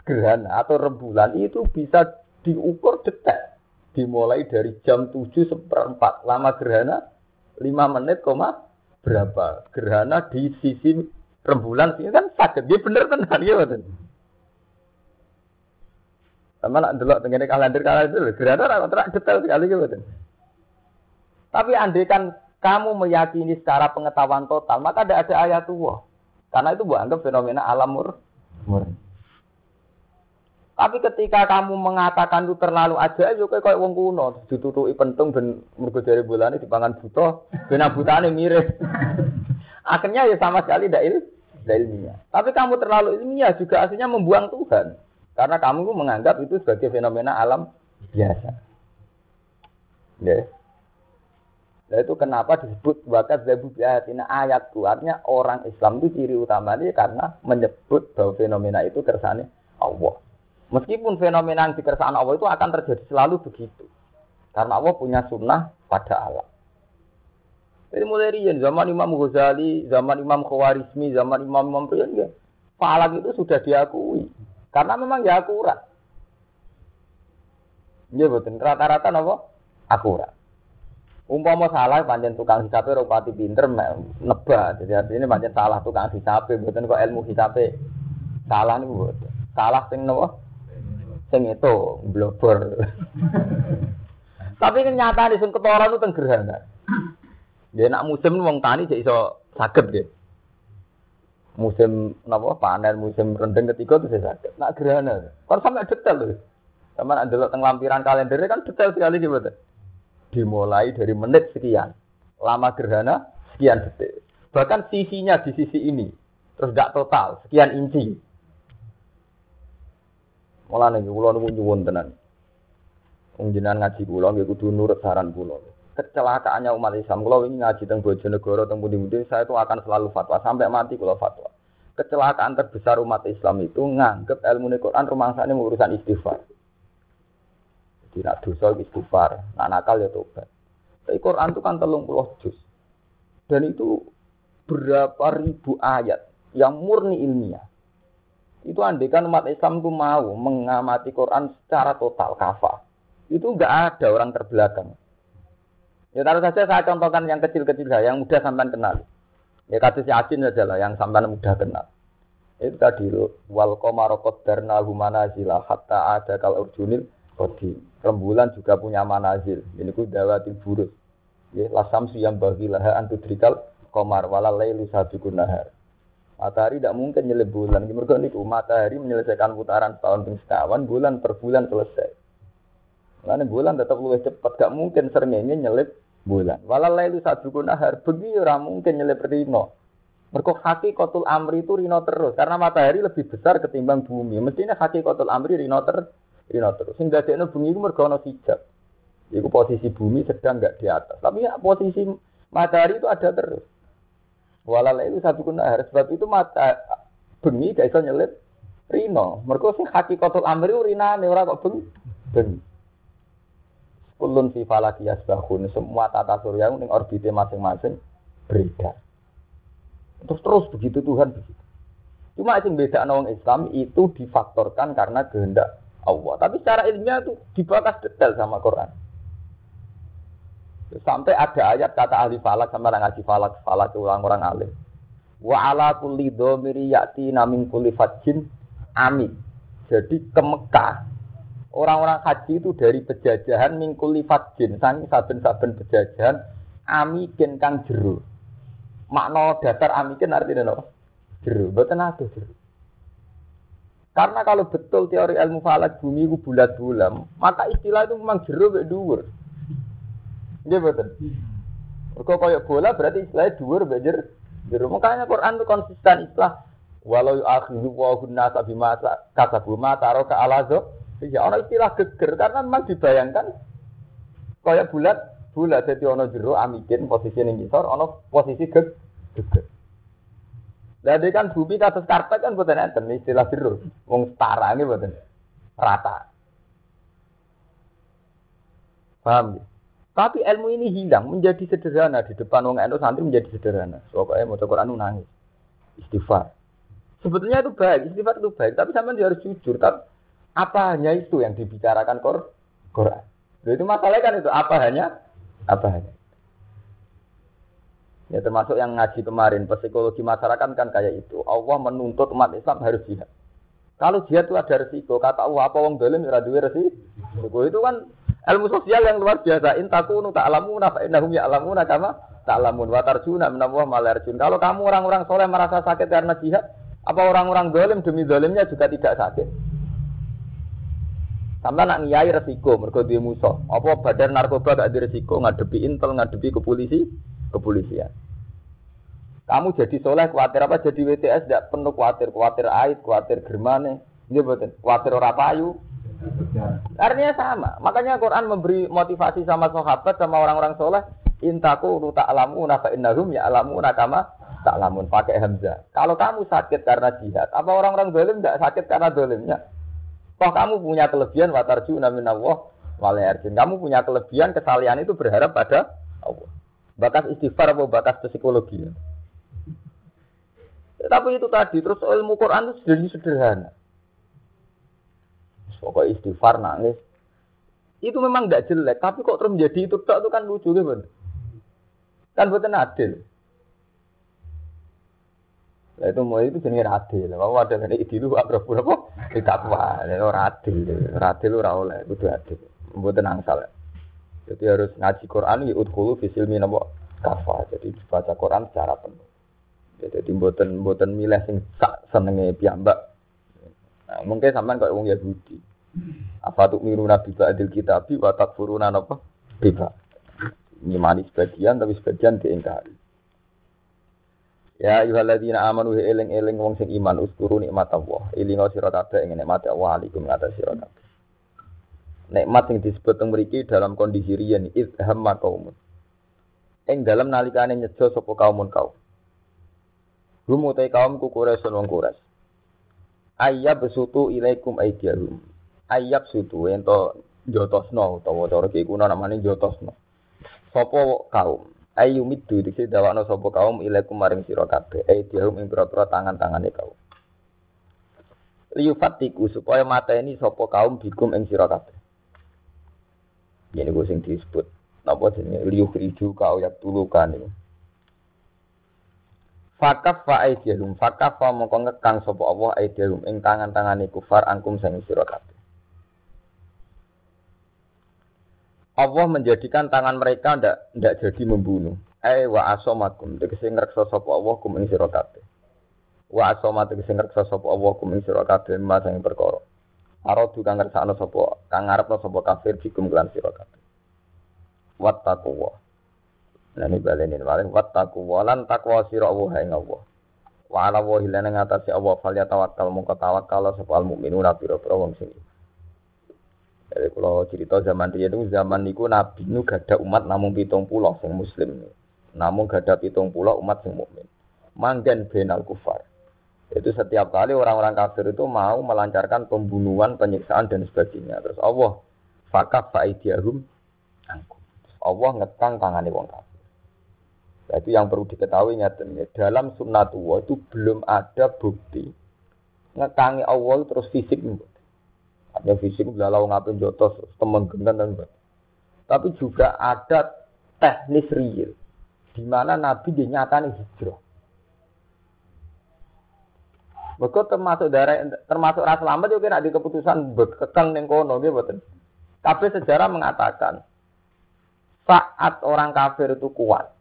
gerhana atau rembulan itu bisa diukur detail. Dimulai dari jam 7 seperempat. Lama gerhana 5 menit koma berapa. Gerhana di sisi rembulan ini kan sakit. Dia bener tenan ya betul. Sama nak delok tengene kalender kalender gerhana ora kontrak detail sekali gitu. Tapi andai kan kamu meyakini secara pengetahuan total, maka tidak ada ayat tua. Karena itu buat anggap fenomena alam mur murni. Tapi ketika kamu mengatakan itu terlalu aja, yo kayak wong kuno, ditutupi pentung ben mergo dari bulan dipangan buta, ben butane mirip. (laughs) Akhirnya ya sama sekali tidak il, ilmiah. Tapi kamu terlalu ilmiah juga aslinya membuang Tuhan. Karena kamu menganggap itu sebagai fenomena alam biasa. Ya. Nah itu kenapa disebut bakat zabu biatina ayatku. Artinya orang Islam itu ciri utamanya karena menyebut bahwa fenomena itu kersane Allah. Meskipun fenomena yang dikersaan Allah itu akan terjadi selalu begitu. Karena Allah punya sunnah pada alam. Jadi mulai zaman Imam Ghazali, zaman Imam Khawarizmi, zaman Imam Imam Rian ya. Falak itu sudah diakui. Karena memang ya akurat. Ya betul. Rata-rata apa? Akurat. Umpama salah panjen tukang hisabe rupati pinter nebak. Jadi artinya panjen salah tukang hisabe mboten kok ilmu hisabe salah nih mboten. Salah sing napa? Sing itu blobor. Tapi kenyataan sing ketara itu teng. Ya nak musim wong tani cek iso saged nggih. Musim napa panen musim rendeng ketiga itu saya saged. Nak gerhana. Kan sampai detail lho. Sama nak delok teng lampiran kalender kan detail sekali gitu dimulai dari menit sekian. Lama gerhana sekian detik. Bahkan sisinya di sisi ini. Terus gak total, sekian inci. Mulane kula niku nyuwun tenan. Wong jenengan ngaji kula nggih kudu nurut saran kula. Kecelakaannya umat Islam kula ini ngaji teng Bojonegoro teng pundi-pundi saya itu akan selalu fatwa sampai mati kula fatwa. Kecelakaan terbesar umat Islam itu nganggep ilmu Quran rumangsane urusan istighfar. Jadi nak dosa istighfar, nak nakal ya tobat. Tapi Quran itu kan telung puluh juz. Dan itu berapa ribu ayat yang murni ilmiah. Itu andekan umat Islam itu mau mengamati Quran secara total kafah. Itu enggak ada orang terbelakang. Ya taruh saja saya contohkan yang kecil-kecil saya, yang mudah sampai kenal. Ya kasus Yasin saja lah, yang sampai mudah kenal. Itu tadi wal komarokot darna humana hatta ada kal urjunil Kodi. Rembulan juga punya manazil. Ini ku dawatil burus. Ya, lasam yang bagi laha antudrikal komar walal lailu sabiqun nahar. Matahari tidak mungkin nyelip bulan. Mereka niku matahari menyelesaikan putaran tahun sekawan, bulan per bulan selesai. Karena bulan tetap lebih cepat, gak mungkin serengenge nyelip bulan. Walal lailu sabiqun nahar, begi ora mungkin nyelip rino. Mereka kotul amri itu rino terus, karena matahari lebih besar ketimbang bumi. Mestinya kotul amri rino terus Rino terus. Sing dadekno bumi iku mergo ana hijab. Iku posisi bumi sedang enggak di atas. Tapi ya posisi matahari itu ada terus. Walal itu satu harus sebab itu mata bengi gak iso nyelip rino. Mergo sing hakikatul amri urinane ora kok bengi. Bengi. Kulun fi falaki yasbahun semua tata surya ning orbitnya masing-masing beredar. Terus terus begitu Tuhan begitu. Cuma sing beda orang Islam itu difaktorkan karena kehendak Allah. Tapi secara ilmiah itu dibahas detail sama Quran. Sampai ada ayat kata ahli falak sama orang ngaji falak, falak orang-orang alim. Wa ala kulli dhamiri ya'ti namin kulli fajin amin. Jadi ke Mekah, orang-orang haji itu dari pejajahan mingkuli fajin, sangi saben-saben pejajahan, amikin kang jeru. Makna dasar amikin artinya apa? Jeru, betul ada jeru. Karena kalau betul teori ilmu falak bumi itu bulat-bulam, maka istilah itu memang jeruk mek dhuwur. Nggih betul. Kok kayak bola berarti istilahnya dhuwur mek jeruk. Makanya Quran itu konsisten istilah walau akhidhu wa hunna bima kasabu ma taraka alazo. Ya ana istilah geger karena memang dibayangkan kayak bulat bulat jadi ono jeruk amikin posisi ning ngisor ono posisi geger. Jadi kan bumi kasus karpet kan buatan enten istilah biru, wong setara ini buatan rata. Paham ya? Tapi ilmu ini hilang menjadi sederhana di depan wong endo santri menjadi sederhana. Pokoknya mau Quran nangis, istighfar. Sebetulnya itu baik, istighfar itu baik, tapi sampai harus jujur. Tapi apa hanya itu yang dibicarakan Quran? Itu masalahnya kan itu apa hanya apa hanya. Ya termasuk yang ngaji kemarin, psikologi masyarakat kan kayak itu. Allah menuntut umat Islam harus jihad. Kalau jihad itu ada resiko, kata Allah apa wong dolim ora duwe resiko. Itu kan ilmu sosial yang luar biasa. In takunu ta'lamuna fa innahum ya'lamuna kama ta'lamun wa tarjuna min Allah malarjun. Kalau kamu orang-orang soleh merasa sakit karena jihad, apa orang-orang dolim demi dolimnya juga tidak sakit? Sampai nak ngiyai resiko, mergo duwe musuh. Apa badan narkoba gak ada resiko ngadepi intel, ngadepi ke polisi, kepolisian. Kamu jadi soleh khawatir apa? Jadi WTS tidak penuh khawatir, khawatir aid, khawatir germane. Ini betul. Khawatir ora payu. Artinya sama. Makanya Quran memberi motivasi sama sahabat sama orang-orang soleh. Intaku nu ta'lamu fa innahum ya'lamu kama ta'lamun pakai hamzah. Kalau kamu sakit karena jihad, apa orang-orang zalim tidak sakit karena zalimnya? Toh kamu punya kelebihan watarju namin Allah. Kamu punya kelebihan kesalian itu berharap pada Allah. Bakas istighfar apa bakas psikologi. Tapi itu tadi, terus ilmu Quran itu jadi sederhana. Pokoknya istighfar nangis. Itu memang tidak jelek, tapi kok terus menjadi itu tak itu kan lucu gitu. Kan buatan adil. Nah, itu mau itu jenis adil. Mau ada kan idilu akrab apa? Tidak apa. Itu adil. Adil ora oleh itu adil. Buatan angsal. Jadi harus ngaji Quran ya udhulu fisil minabo kafa. Jadi baca Quran secara penuh. Jadi buatan buatan milih sing sak senenge piyambak. Nah, mungkin sampean kok wong Yahudi. Apa tuh miru nabi ba'dil kitabi wa takfuruna napa? Biba. Nyimani sebagian tapi sebagian diingkari. Ya ayyuhalladzina amanu eling-eling wong sing iman uskuru nikmat Allah. Elingo sira kabeh ing nikmat Allah alaikum ngatas sira. Nikmat sing disebut teng mriki dalam kondisi riyen idhamma kaumun. Ing dalam nalikane nyejo sapa kaumun kaum. Hum utai kaum ku Quraisy wong Quraisy. Ayyab besutu ilaikum aidiyahum. Sutu ento jotosno utawa cara ki kuna namane jotosno. Sapa kaum ayyumiddu dikse dawakno sapa kaum ilaikum maring sira kabeh. Aidiyahum ing pira-pira tangan-tangane kaum. Liyufatiku supaya mata ini sapa kaum bikum ing sira kabeh. Ini gue sing disebut. Napa jenenge liyukhriju kau yak tulukan ini. Fakaf fa aidiyahum fakaf fa mongko ngekang sapa Allah aidiyahum ing tangan-tangane kufar angkum sing sira kabeh. Allah menjadikan tangan mereka ndak ndak jadi membunuh. Eh wa asomakum tegese ngreksa sapa Allah kum ing sira kabeh. Wa asoma tegese ngreksa sapa Allah kum ing sira kabeh ma sing perkara. Aradu kang ngersakno sapa kang ngarepno sapa kafir dikum kelan sira kabeh. Wattaqwa Nah ini baleni maling wattaku walan takwa sira Allah ing Allah. Wa ala wa hilana ngatasi Allah fal ya tawakkal mongko tawakkal sapa al mukminuna pira-pira wong sini. Jadi kalau cerita zaman dia itu zaman niku Nabi nu gada umat namun pitung pulau sing muslim. Namun gada pitung pulau umat sing mukmin. Manggen benal kufar. Itu setiap kali orang-orang kafir itu mau melancarkan pembunuhan, penyiksaan dan sebagainya. Terus Allah fakaf fa'idiyahum angkum. Allah ngekang tangane wong kafir. Nah, itu yang perlu diketahui nyatanya. Dalam sunnatullah itu belum ada bukti ngekangi Allah terus fisik. Ada fisik belalau ngapain jotos temen gendan dan Tapi juga ada teknis real di mana Nabi dinyatakan hijrah. Mereka termasuk darah termasuk ras lambat juga nak di keputusan bekekang neng kono gitu betul. Tapi sejarah mengatakan saat orang kafir itu kuat,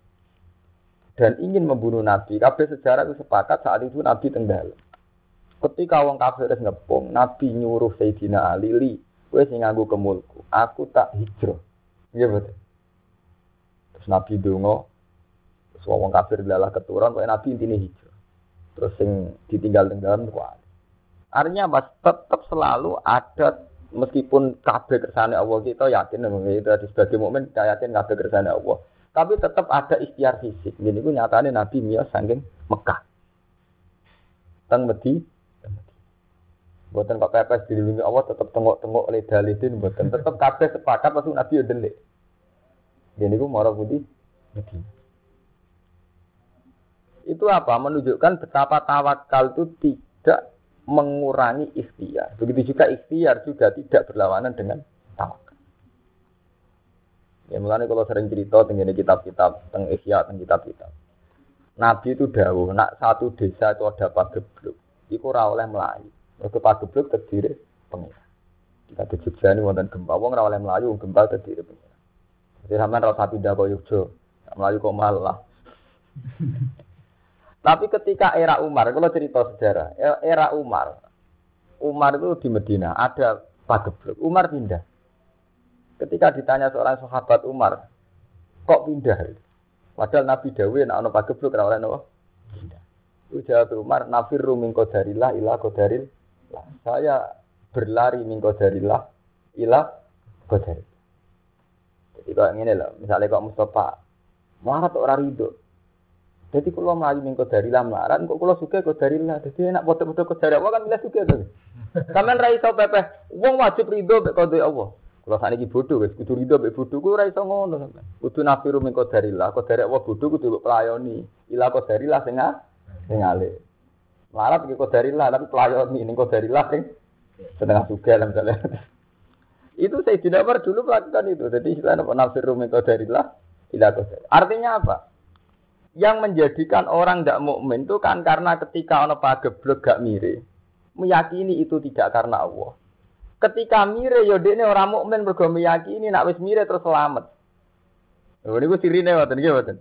dan ingin membunuh Nabi. Kabeh sejarah itu sepakat saat itu Nabi tenggal. Ketika wong kafir wis ngepung, Nabi nyuruh Sayyidina Ali, "Li, kowe sing nganggo kemulku, aku tak hijrah." Iya betul. Terus Nabi donga, terus wong kafir adalah keturun, kok Nabi intine hijrah. Terus sing ditinggal tenggalan kuat. Artinya mas tetap selalu ada meskipun kabeh kersane Allah kita yakin itu sebagai mukmin kita yakin kabeh kersane Allah tapi tetap ada ikhtiar fisik. Jadi itu nyatanya Nabi Mia saking Mekah. Teng Medi, Buatan kok pepes dilindungi Allah tetap tengok-tengok oleh dalidin buatan tetap kabeh sepakat pasti Nabi udah delik. Jadi itu marah putih Medi. Itu apa? Menunjukkan betapa tawakal itu tidak mengurangi ikhtiar. Begitu juga ikhtiar juga tidak berlawanan dengan tawakal. Ya mulane kalau sering cerita tentang kitab-kitab tentang Ihya tentang kitab-kitab. Nabi itu dawuh, nak satu desa itu ada pagebluk, iku ora oleh melayu. Mergo pagebluk terdiri pengira. Kita di Jogja ini wonten gempa, wong ora oleh melayu, gempa terdiri pengira. Jadi sampean ora pindah ke Yogyo, melayu kok malah. Tapi ketika era Umar, kalau cerita sejarah, era Umar, Umar itu di Medina ada pagebluk, Umar pindah. Ketika ditanya seorang sahabat Umar, kok pindah? Padahal Nabi Dawi nak ono pagebluk ora oleh napa? Itu jawab Umar, nafirru min qadarillah ila qadaril. Saya berlari min qadarillah ila qadaril. Jadi kalau ini loh, misalnya kok Mustafa, marah orang ridho. Jadi kalau melayu min qadarillah marah, kok kalau suka qadarillah. Jadi enak foto-foto qadarillah, kan milih suka tuh. Kamen ra iso pepeh, wong wajib ridho mek qadar Allah. Kalau saat ini bodoh, wes kudu ridho mek bodoh, gue ora iso ngono. Kudu nafiru min qadarillah, qadar Allah bodoh kudu pelayoni. Ila qadarillah sing sing alih. Larat iki kodarillah tapi pelayon ini kodarillah sing setengah juga lah misalnya. itu saya tidak dulu melakukan itu. Jadi istilah apa nafsir rumi kodarillah ila kodarillah. Artinya apa? Yang menjadikan orang tidak mukmin itu kan karena ketika ono pageblek gak mire, meyakini itu tidak karena Allah. Ketika mire yo ini orang mukmin mergo meyakini nak wis mire terus selamat. Oh, ini gue sirine waten nggih waten.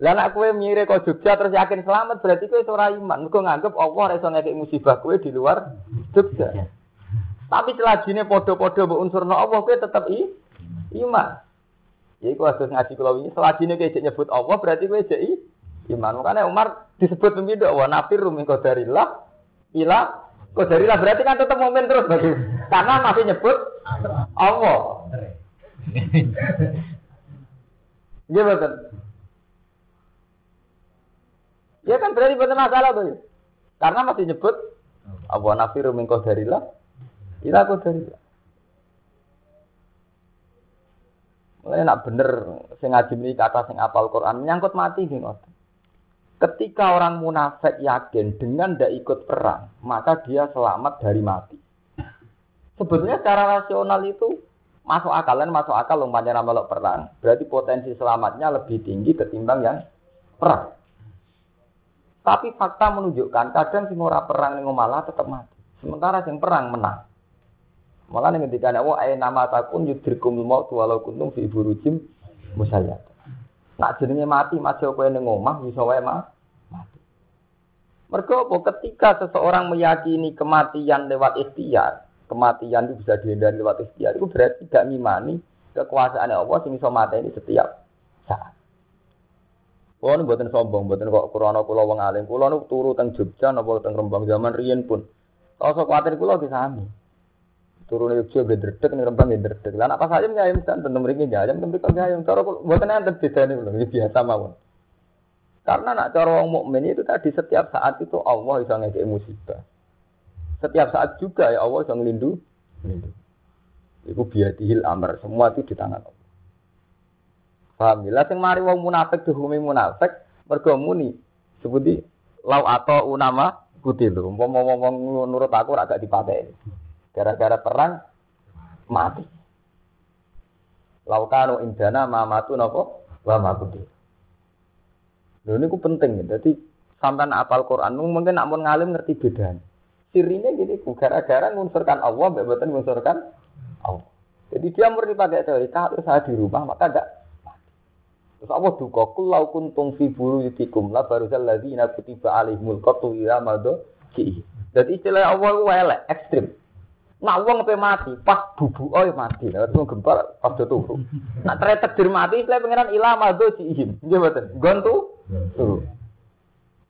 Lah nek kowe mire kok Jogja terus yakin selamat berarti kowe ora iman. Mergo nganggep Allah ora iso ngekek musibah kowe di luar Jogja. Tapi selajine padha-padha mbok unsurno Allah kowe tetep i iman. Ya iku harus ngaji kula wingi selajine kowe nyebut Allah berarti kowe jek iman. Makanya Umar disebut pemimpin wa nafir min qadarillah ila qadarillah berarti kan tetap momen terus bagi (laughs) karena masih nyebut Allah. (laughs) Iya betul. Ya kan berarti benar masalah tuh. Karena masih nyebut Abu nafiru min qadarillah ila qadarillah. Mulai nak bener sing ngaji kata sing apal Quran menyangkut mati gitu. Ketika orang munafik yakin dengan tidak ikut perang, maka dia selamat dari mati. Sebetulnya secara rasional itu masuk akal dan masuk akal umpamanya melok perang. Berarti potensi selamatnya lebih tinggi ketimbang yang perang. Tapi fakta menunjukkan kadang sing ora perang ning malah tetap mati. Sementara sing perang menang. Malah ning ketika ana wa nama takun yudrikum maut walau kuntum fi burujim musayyad. Nak jenenge mati masih kowe ning omah bisa wae mah mati. Mergo apa ketika seseorang meyakini kematian lewat ikhtiar, kematian itu bisa dihindari lewat ikhtiar, itu berarti tidak ngimani kekuasaan Allah sing iso ini setiap saat. Kulo nu mboten sombong, mboten kok krana kula wong alim. Kula nu turu teng Jogja napa teng Rembang zaman riyen pun. Rasa kuwatir kula ki sami. Turu ning Jogja ge dredeg ning Rembang ge dredeg. Lah pas ayam ya ayam kan mriki ya ayam tentem kok ayam. Cara mboten enten bedane kula iki biasa mawon. Karena nak cara wong mukmin itu tadi setiap saat itu Allah iso ngekek musibah. Setiap saat juga ya Allah iso ngelindu. Iku biadihil amr, semua itu di tangan Allah. Paham ya? Sing mari wong munafik dihukumi munafik mergo muni sebuti lau atau unama kutilu. Umpama wong nurut aku ora gak dipakai. Gara-gara perang mati. Laukanu indana mamatu nopo wa makuti. Lho niku penting ya. Jadi sampean apal Quran mungkin nak mun ngalim ngerti bedanya. Sirine gini gara-gara ngunsurkan Allah mbek mboten ngunsurkan Allah. Jadi dia murni pakai teori kalau saya di rumah maka enggak Terus Allah duka kulau kuntung fi buyutikum la baruzal ladzina kutiba alaihimul qatlu ila ki. Dadi istilah Allah ku elek ekstrim. Nak wong pe mati, pas bubu oh mati. Lah wong gempar pas do turu. Nak tretek dir mati istilah pengenan ila madha ki. Nggih mboten. Gon tu turu.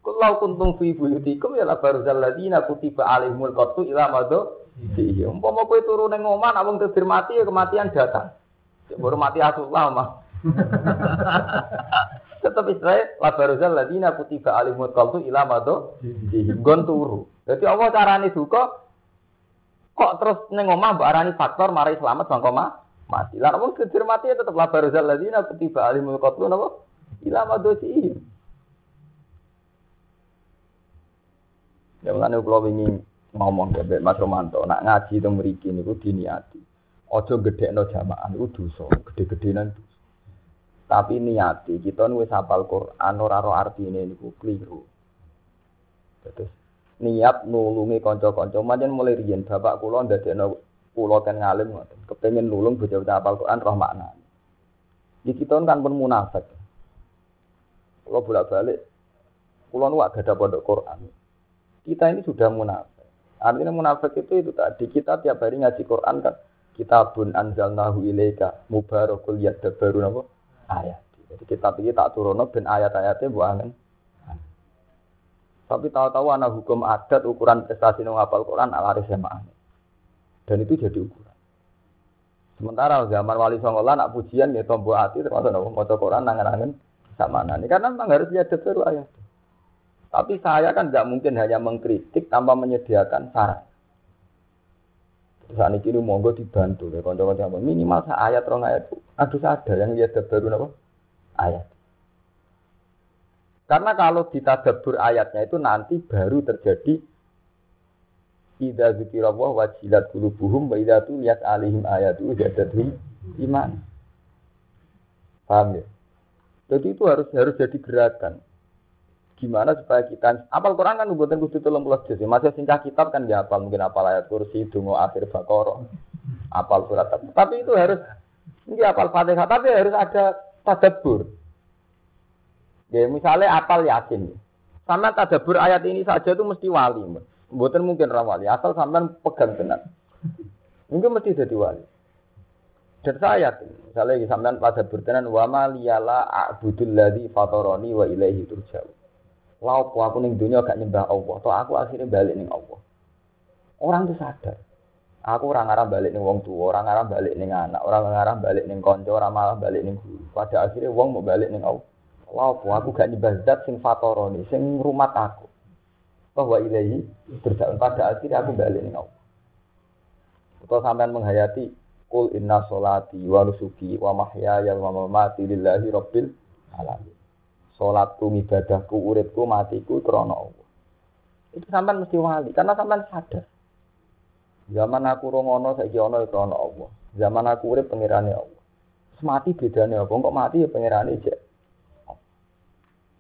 Kulau kuntung fi buyutikum ya la baruzal ladzina kutiba alaihimul qatlu ila madha ki. Umpama kowe turu ning omah nak wong dir mati ya kematian datang. Baru mati asullah mah. (laughs) Tetap Israel la baruzal ladina kutiba alimut qaltu ila mado gon turu. Jadi Allah carane duka kok terus ning omah arani faktor mari selamat bang koma mati. Lah wong kedir mati tetep la baruzal ladina kutiba alimut qaltu napa ila mado Ya mulane kula wingi ngomong ke Mas Romanto, nak ngaji teng mriki niku diniati. Aja gedhekno jamaah niku dosa, gede-gedenan dosa. Tapi niati kita nulis hafal Quran ora ro artine niku keliru. Terus niat nulungi kanca-kanca manjen mulai riyen bapak kula ndadekno kula kan ngalim ngoten. Kepengin nulung bocah-bocah hafal Quran roh makna. Di kita kan pun munafik. Kalau bolak-balik, kula nu ada pondok Quran. Kita ini sudah munafik. Artinya munafik itu itu tadi kita tiap hari ngaji Quran kan kitabun anzalnahu ilaika mubarakul yadabbaru napa ayat. Jadi kita pilih tak turun ben ayat-ayatnya buangan. Tapi tahu-tahu anak hukum adat ukuran prestasi nang hafal Quran ala SMA. Dan itu jadi ukuran. Sementara zaman Wali Songo nak pujian ya tombo hati termasuk nopo maca Quran nangan-nangan sama nani. Karena memang harus lihat baru ayat. Tapi saya kan nggak mungkin hanya mengkritik tanpa menyediakan saran. Saat ini monggo dibantu ya konco-konco minimal ayat rong ayat aduh ada yang lihat baru nopo ayat. Karena kalau ditadabur ayatnya itu nanti baru terjadi Ida zikirallah wajilat kulubuhum wa idza tuliyat alihim ayatu jadathum iman. Paham ya? Jadi itu harus harus jadi gerakan. Gimana supaya kita apal Quran kan buatan kudu tolong pulas juz. Masih singkat kitab kan ya apal mungkin apal ayat kursi dungo akhir bakoro, apal surat. Tapi itu harus ini apal fatihah tapi harus ada tadabur. Ya, misalnya apal yakin. Sama tadabur ayat ini saja itu mesti wali. Mboten mungkin ra wali, asal sampean pegang tenan. Mungkin mesti jadi wali. Dan saya yakin, misalnya sampean pada bertenan wa ma liyala a'budul ladzi fatarani wa ilaihi turja'u. Lau aku ning dunia gak nyembah Allah, toh aku akhirnya balik ning Allah. Orang itu sadar. Aku orang arah balik ning wong tua, orang arah balik ning anak, orang arah balik ning konco, orang malah balik ning guru. Pada akhirnya wong mau balik ning Allah. Lapo aku gak nyembah zat sing fatoroni, sing rumah aku. Bahwa ilahi berjalan pada akhirnya aku balik nih Allah. Kalau sampean menghayati Kul inna solati wa nusuki wa mahyaya wa mamati lillahi rabbil alamin. Salatku, ibadahku, uripku, matiku krana Allah. Itu sampean mesti wali karena sampean sadar. Zaman aku rongono saiki ana krana Allah. Zaman aku urip pengirane Allah. Semati bedane apa? Kok mati ya pengirane jek.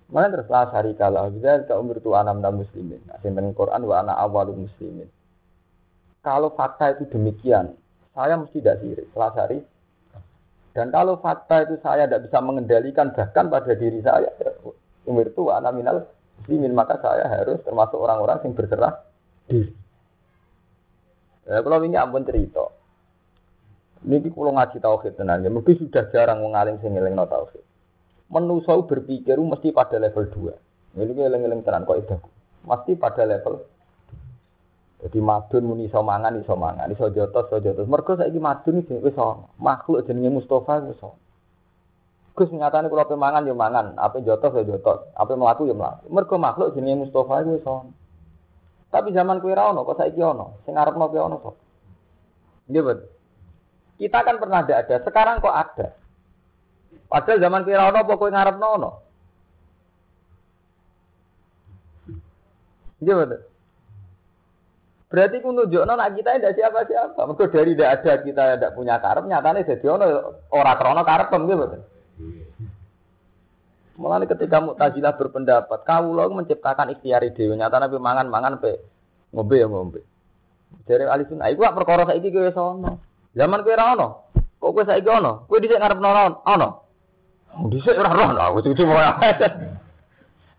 Mana terus lah hari kalau bisa ke umur tu anam dan muslimin. Sinten Quran wa anak awal muslimin. Kalau fakta itu demikian, saya mesti tidak sirik. Selasari. Dan kalau fakta itu saya tidak bisa mengendalikan bahkan pada diri saya, umur itu anak minal muslimin maka saya harus termasuk orang-orang yang berserah diri. Ya, kalau ini ampun cerita. Ini kalau ngaji tauhid ya mungkin sudah jarang mengalim sing ngeling tauhid menuso berpikir mesti pada level 2. Ini eleng-eleng tenan kok itu. Mesti pada level jadi madun muni iso mangan iso mangan, iso jotos iso jotos. Mergo saiki madun iki wis makhluk jenenge Mustafa wis. Gus nyatane kula pe mangan yo mangan, apa jotos yo jotos, apa mlaku yo mlaku. Mergo makhluk jenenge Mustafa wis ono. Tapi zaman kuwi ra ono, kok saiki ono. Sing arepno kuwi ono kok. Nggih, Kita kan pernah ada, sekarang kok ada. Padahal zaman kira ono apa kowe ngarepno ono? Iya betul. Berarti ku nunjukno nak kita tidak siapa-siapa. Mergo dari tidak ada kita tidak punya karep nyatane dadi ono ora krana karep nggih betul. Mulane ketika Mu'tazilah berpendapat, kawula menciptakan ikhtiar dhewe nyatane pe mangan-mangan pe ngombe ya ngombe. Dari ahli sunnah iku perkara saiki kowe wis ono. Zaman kowe ora ono. Kok kowe saiki ono? Kowe dhisik ngarepno ono. Bisa ora roh lah, itu cuma.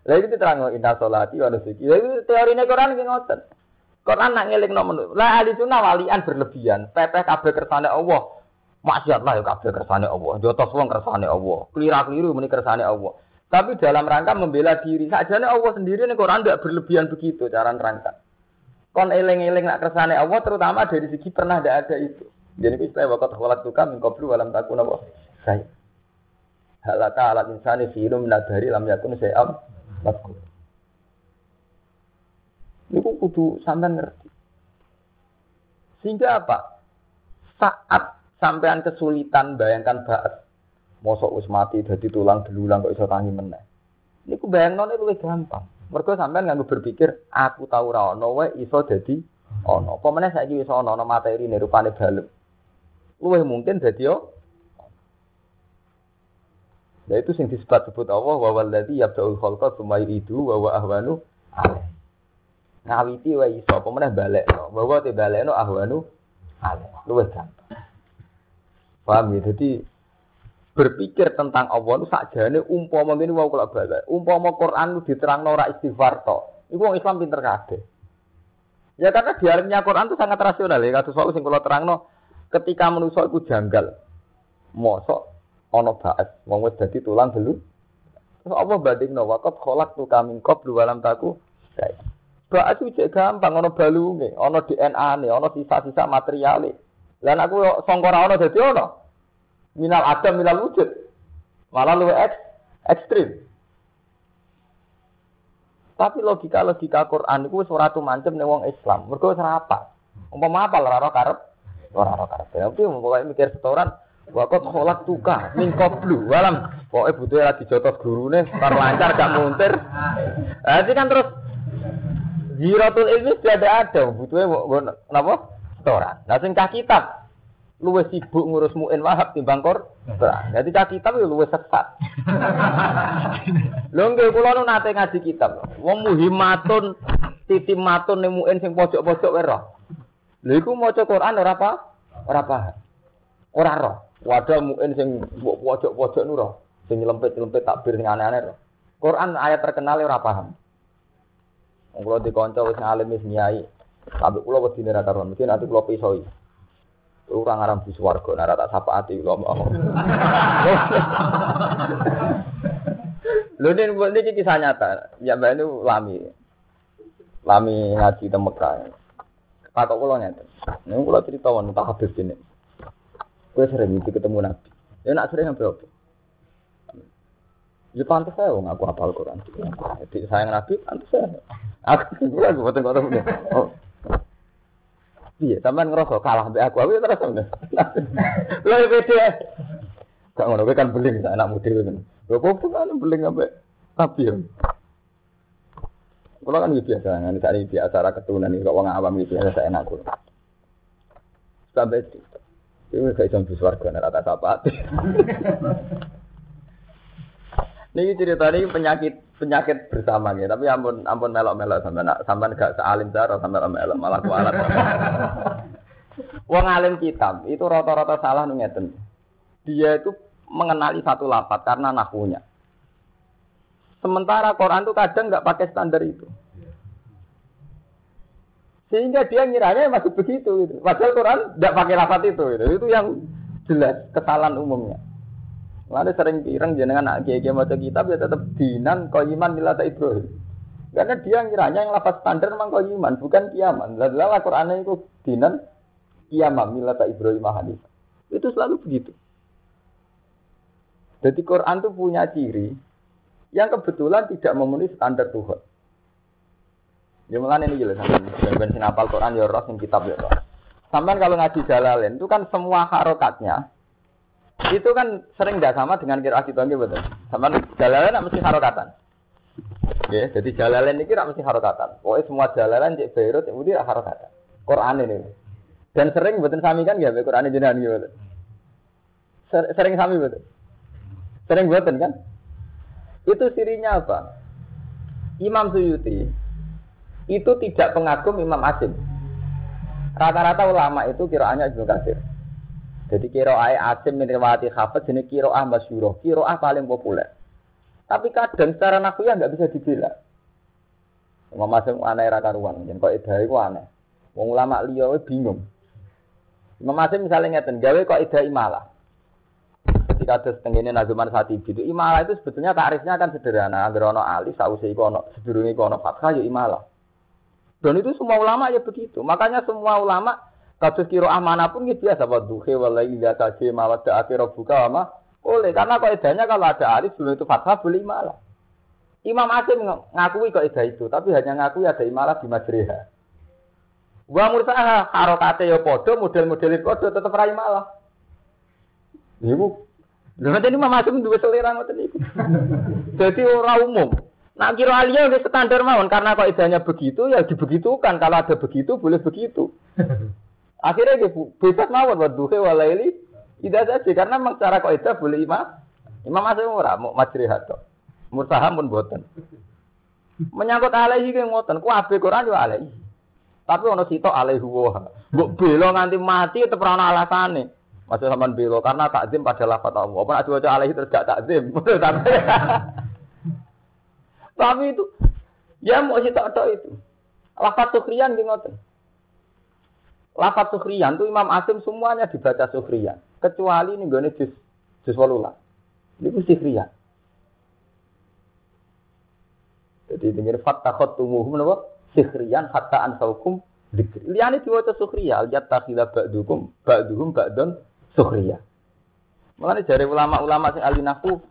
Lah itu diterang inna sholati wa nusuki. Lah itu teorine Quran ki ngoten. Quran nak ngelingno menu. Lah ahli sunnah walian berlebihan. Pepeh kabeh kersane Allah. Maksiat lah ya kabeh kersane Allah. Jotos wong kersane Allah. Kelira-keliru muni kersane Allah. Tapi dalam rangka membela diri, sajane Allah sendiri nih Quran tidak berlebihan begitu cara nerangkan. Kon eling-eling nak kersane Allah terutama dari segi pernah tidak ada itu. Jadi istilah waktu kholak tuka min qablu walam takun apa? Saya halaka alat insani firu minadari lam yakun sayam madkur. Niku kudu sampean ngerti. Sehingga apa? Saat sampean kesulitan bayangkan baat mosok wis mati dadi tulang belulang kok iso tangi meneh. Niku bayangno luwih gampang. Mergo sampean nganggo berpikir aku tau ora ono wae iso dadi ono. Apa meneh saiki wis ono materi rupane balem. Luwih mungkin dadi yo Nah itu sing disebut sebut Allah wa walladzi yabda'ul khalqa tsumma yu'idu wa wa ahwanu alaih. Ngawiti wa iso apa meneh balekno. Bahwa te balekno ahwanu alaih. Luwih gampang. Paham ya? Jadi berpikir tentang Allah itu sakjane umpama ngene wau kula balik. Umpama Quran itu diterangno ora istighfar to. Iku wong Islam pinter kabeh. Ya karena di alamnya Quran itu sangat rasional ya. Kados wau sing kula terangno ketika manusa iku janggal. Mosok ana baat wong wis dadi tulang dulu terus apa bandingno waqat kholak tu kami qablu walam taku Bak itu gampang, ono balunge, ono DNA nih, ono sisa-sisa material Dan aku songkor ono jadi ono. Minal adam, minal wujud. Malah lu ek, ekstrim. Tapi logika-logika Quran itu suara tuh mancem nih wong Islam. Mereka serapa. Umpama apa lah karep, ora ora karep. Tapi pokoknya mikir setoran, Wakot kolak tuka, min blue, walam. Pokoknya butuh lagi jotos guru nih, lancar gak muntir. Nanti kan terus Ziratul ilmi sudah ada ada, butuhnya kenapa? Setoran. Nah sing cah kitab, luwe sibuk ngurus muin wahab timbang kor. Jadi cah kitab itu luwe sesat. Lho nggih kula nu nate ngaji kitab. Wong muhimatun titimatun ning muin sing pojok-pojok wae roh. Lha iku maca Quran ora apa? Ora paham. Ora roh. Wadah muin sing pojok-pojok nu roh. Sing nyelempit-nyelempit takbir sing aneh-aneh. Quran ayat terkenal ora paham. Wong kula dikonco wis ngalim wis nyai. Sampai kula wedine ra karuan, mesti nanti kula pisoi. Ora ngaram di swarga, nek tak sapaati kula mau. Lho nek ini kisah nyata. Ya mbak ini lami. Lami ngaji di Mekah. Kakak nyata. Nek kula cerita wong tak habis ini. Kowe sering iki ketemu Nabi. Ya nak sering apa apa? Ya pantas saya wong aku hafal Quran. Jadi sayang Nabi pantas saya. Aku kira aku boten kok Oh. Iya, sampean ngerasa kalah mbek aku, aku ya terus ngono. Lha ya beda. Gak ngono kan beling anak muda kan. Lho kok kan beling ambek tapi ya. Kalau kan biasa, kan saat ini biasa keturunan ini, kok orang awam gitu saya enak Sampai itu, itu kayak jam warga rata apa? Ini cerita ini penyakit penyakit bersama ya, tapi ampun ampun melok-melok sampai nak sampai gak sealim cara sampai melok malah kualat. Wong alim kitab itu rata-rata salah ngeten. Dia itu mengenali satu lapat karena nahunya. Sementara Quran itu kadang nggak pakai standar itu. Sehingga dia ngiranya masih begitu gitu. Padahal Quran tidak pakai lafat itu gitu. Itu yang jelas kesalahan umumnya. Lalu sering pirang jenengan nak kiai maca kitab ya tetap dinan iman milata Ibrahim. Karena dia ngiranya yang lapas standar memang iman bukan kiaman. Lalu Al-Qur'an itu dinan kiaman milata Ibrahim Hanif. Itu selalu begitu. Jadi Quran itu punya ciri yang kebetulan tidak memenuhi standar Tuhan. Ya mulai ini jelas sampai ben apal Quran ya roh sing kitab ya roh. Sampai kalau ngaji Jalalain itu kan semua harokatnya itu kan sering tidak sama dengan kira kita betul. Sama jalalan mesti harokatan. Ya, jadi jalalan ini kira mesti harokatan. Pokoknya semua jalalan cek Beirut itu dia harokatan. Quran ini. Dan sering betul sami kan ya Quran ini jenengan gitu. Sering sami betul. Sering betul kan? Itu sirinya apa? Imam Suyuti itu tidak pengagum Imam Asim. Rata-rata ulama itu kiraannya juga kasir. Jadi kiroah asim min riwayati hafid jenis kiroah masyuroh, kiroah paling populer. Tapi kadang secara ya nggak bisa dibela. Imam Asim aneh ra karuan, jen kok edah iku aneh. Wong ulama liya bingung. Imam Asim misalnya ngeten, gawe kok edah imalah. Ketika ada setengahnya nazuman saat itu, imalah itu sebetulnya tarifnya kan sederhana. Agar ono alif, sausai iku ono, sedurungi ono ya imalah. Dan itu semua ulama ya begitu. Makanya semua ulama Kados kira pun gitu biasa duhe walai ila kaji mawat akhir buka ama boleh karena kaidahnya kalau ada alif sebelum itu fathah boleh malah. Imam Asim ngakui kaidah itu, tapi hanya ngakui ada imalah di majriha. Wa mursaha harokate ya podo, model-model podo tetap rai malah. Ibu, lha ini Imam Asim dua selera ngoten niku. (laughs) Jadi orang umum. Nah kira alia udah standar mawon karena kaidahnya begitu ya dibegitukan kalau ada begitu boleh begitu. (laughs) Akhirnya dia bebas mawon buat duhe walaili tidak saja karena memang cara itu boleh imam imam masih murah mau majrihat to. Murtaham pun buatan. Menyangkut alaihi ke ngoten, ku abe Quran yo alaihi. Tapi ono sitok alaihi wa. Mbok belo nganti mati tetep ora alasane. Masih sampean belo karena takzim pada lafaz Allah. Apa nak diwaca alaihi terus gak takzim. (laughs) Tapi itu ya mau sitok tok itu. Lafaz sukriyan ki ngoten. Lafat sukhriyan itu Imam Asim semuanya dibaca sukhriyan. Kecuali ini gue juz juz walulah. Ini sukhriyan. Jadi dengar fattakhot tumuhum napa? Sikhriyan hatta ansaukum dzikri. Liyane diwaca sukhriya, yattakhila ba'dukum ba'duhum ba'dun sukhriya. Mulane jare ulama-ulama sing ahli nahwu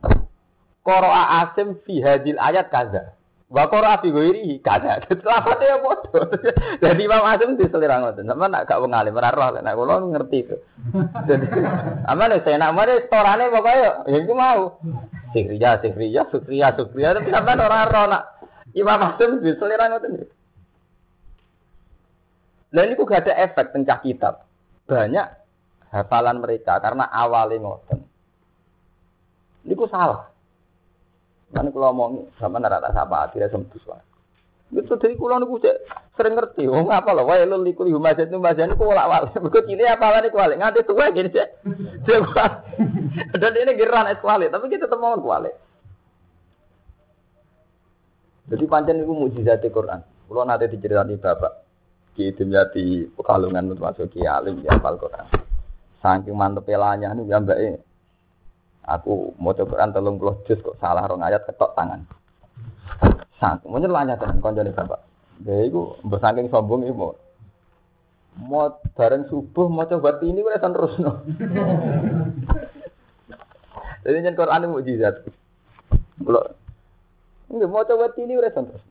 qara'a asim fi hadil ayat kaza. Wa qara'a fi ghairi kaza. (laughs) Lafate ya padha. (laughs) Jadi Imam Asim diselira ngoten. Sampe nak gak wong alim ora roh nek kula ngerti itu. (laughs) Jadi amane saya nak mare storane pokoke ya iku mau. Sikriya, sikriya, sukriya, sukriya tapi sampean ora roh nak Imam Asim diselira ngoten. Lah ini gak ada efek tencah kitab. Banyak hafalan mereka karena awalnya ngoten. Ini salah. Mana kalau ngomong sama neraka sapa akhirnya sembus wae. Itu dari niku cek sering ngerti. Oh ngapa loh? Wae lu liku ibu masjid nu masjid niku wala wala. Begitu cili apa lah niku (laughs) wale. Nganti tua gini cek. Dan ini geran es kuali. Tapi kita temu kuali. Jadi pancen niku mujizat Quran. Kulo nanti diceritani bapak. Ki Dimyati Pekalungan termasuk Ki Alim di hafal Quran. Saking mantep pelanya nih ya Aku mau coba Quran telung puluh juz kok salah rong ayat ketok tangan. Sang, mau nyelanya tenan konjone bapak. Dia itu bersaking sombong ibu. Mau bareng subuh mau coba ini udah terus no. (laughs) Jadi nyen Quran itu mujizat. Kalau enggak mau coba ini udah terus.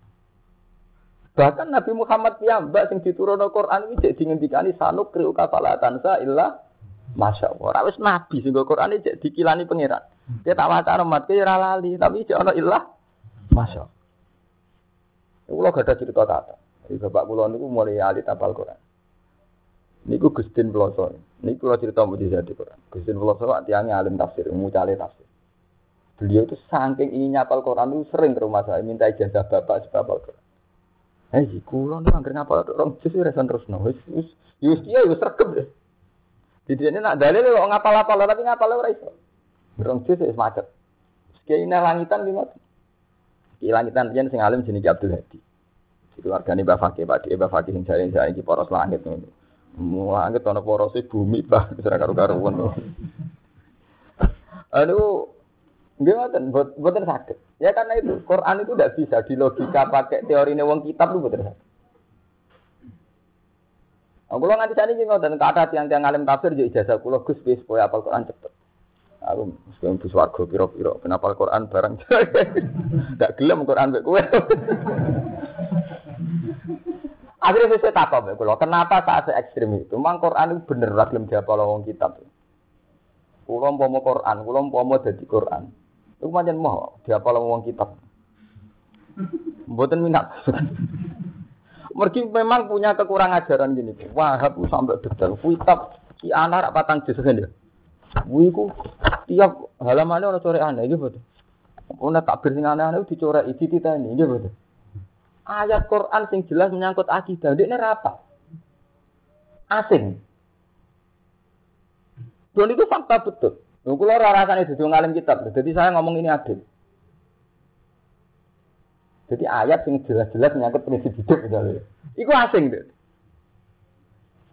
Bahkan Nabi Muhammad piyambak sing diturunno Quran iki jadi ngendikani sanuk kriu kafalatan sa illa Masya Allah. Ora wis nabi sing Quran iki dikilani pangeran. Dia tak waca umat ke tapi jek ana ilah. Masya Allah. Kulo gak ada cerita kata. Jadi bapak kulo niku mulai alit apal Quran. Niku Gustin Peloso. Niku kulo cerita mujizat di Quran. Gustin Peloso tiangnya alim tafsir, mucale tafsir. Beliau itu saking ingin nyapal Quran itu sering ke rumah saya minta ijazah bapak sebab Quran. Eh, kulo nih angker ngapal orang justru resan terus no. Wis iya wis Jadi ini nak dalil kok ngapal-apal tapi ngapal ora iso. Rong jus wis macet. Kiai langitan lima. Kiai langitan yen sing alim jenenge Abdul Hadi. Itu wargane Mbah Fakih, Pak Mbah Fakih sing jare jare iki poros langit ngono. Langit ana porose bumi bah ora karo-karuan. Aduh, Nggih mboten, sakit. Ya karena itu Quran itu tidak bisa di logika pakai teori wong kitab itu mboten sakit. Aku lo nganti sani jadi ngoten kata tiang-tiang alim tafsir jadi ijazah kulo Gus bis supaya apal Quran cepet. Aku mesti bus warga piro-piro kenapa Quran barang Gak (laughs) gelem Quran mbek kowe. (laughs) Akhirnya saya takut mbek kulo, kenapa saat saya ekstrim itu? Mang Quran itu bener lah gelem diapal wong kitab. Kulo mau Quran, kulo mau jadi Quran. Itu macam mau diapal wong kitab. Mboten minat. (laughs) Mergi memang punya kekurangan ajaran gini. Wahab sampai detail. Kitab si anak patang kan ya. Wiku tiap halamannya orang coret aneh gitu betul. Ono takbir sing aneh-aneh dicoret iki ini gitu betul. Ayat Quran sing jelas menyangkut akidah, ini rapa? Asing. Dan itu fakta betul. Kalau rasane dadi ngalim kitab, jadi saya ngomong ini adil. Jadi ayat yang jelas-jelas menyangkut prinsip hidup misalnya. Iku asing deh.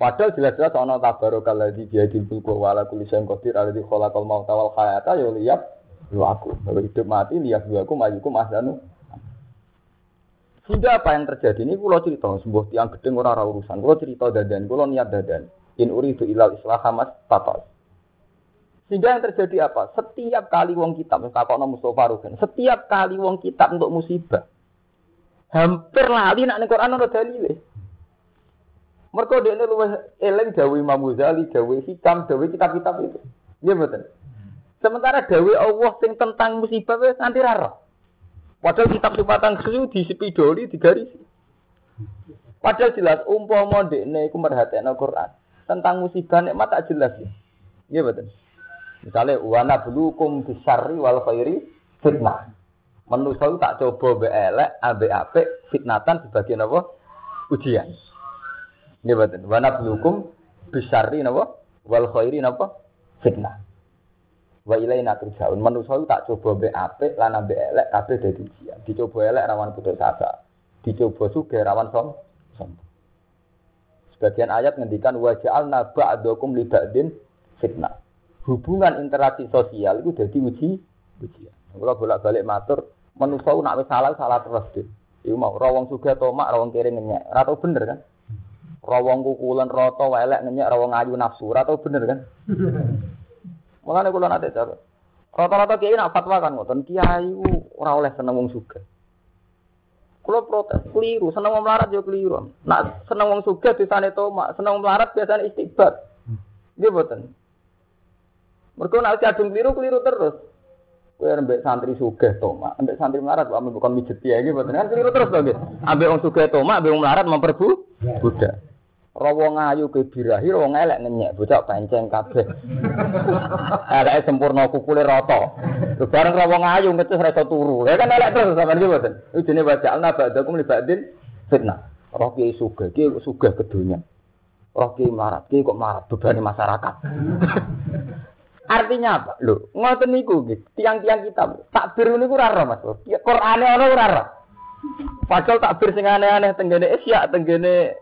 Padahal jelas-jelas ana tabarokal ladzi biadil mulku wa ala kulli syai'in qadir alladzi khalaqal mauta wal hayata ya liyab lu aku. Bahwa hidup mati lihat lu aku majuku masdanu. Sudah apa yang terjadi ini kulo cerita sebuah tiang gedeng ora ora urusan. Kulo cerita dadan, kulo niat dadan. In uridu ilal islah hamas tatal. Sehingga yang terjadi apa? Setiap kali wong kitab, takokno Mustafa Rugen, setiap kali wong kitab untuk musibah, hampir lali nak ning Quran ora dalile. Mergo dekne luwih eling dawuh Imam Ghazali, dawuh hikam, dawuh kitab-kitab itu. Nggih mboten. Sementara dawuh Allah sing tentang musibah wis nanti ra Padahal kitab sifatan susu di sepidoli digarisi. Padahal jelas umpama dekne iku merhatekno Quran tentang musibah nikmat tak jelas ya. Nggih mboten. Misalnya wana bulukum bisarri wal khairi fitnah. Manusia tak coba be elek, abe apik, fitnatan sebagian apa? Ujian. Ini betul. Wana blukum bisari napa? Wal khairi napa? Fitnah. Wa ilaina turjaun. Manusia tak coba be apik lan abe dadi ujian. Dicoba elek rawan putus asa. Dicoba sugih rawan som. Sebagian ayat ngendikan wa ja'alna ba'dakum li ba'din fitnah. Hubungan interaksi sosial itu jadi uji ujian. Kalau bolak-balik matur, manusia nak salah salah terus deh. Iku mau rawong suga tomak, rawong kiri ngenyek. Ora tau bener kan? Rawong kukulan roto welek ngenyek, rawong ayu nafsu. Ora tau bener kan? (laughs) Mulane kula nate cara. Rata-rata kiai nak fatwa kan ngoten, kiai ora oleh seneng wong suga. Kula protes, keliru, seneng wong melarat yo keliru. Nak seneng wong suga disane tomak, seneng wong melarat biasanya istighfar. Nggih boten. Mergo nek kadung keliru keliru terus. Kowe ambek santri sugih tomak, ambek santri melarat kok bukan mijet ya boten kan keliru terus nggih. Ambek wong sugih tomak, ambek wong melarat memperbu budak. Rawa ngayu ke birahi, rawa ngelek ngenyek, bocah panceng kabeh. (laughs) Eleke sempurna kukule rata. Lho bareng rawa ngayu ngecus ra iso turu. Ya kan elek terus sampean iki boten. Iki jenenge waja'alna ba'dakum li ba'din fitnah. Roh ki sugih, ki sugih ke dunya. Roh ki melarat, ki kok melarat bebani masyarakat. (laughs) Artinya apa? Lho, ngoten niku nggih. Tiang-tiang kita takbir niku ora roh Mas. Qur'ane ana ora roh. Padahal takbir sing aneh-aneh tenggene Isya, tenggene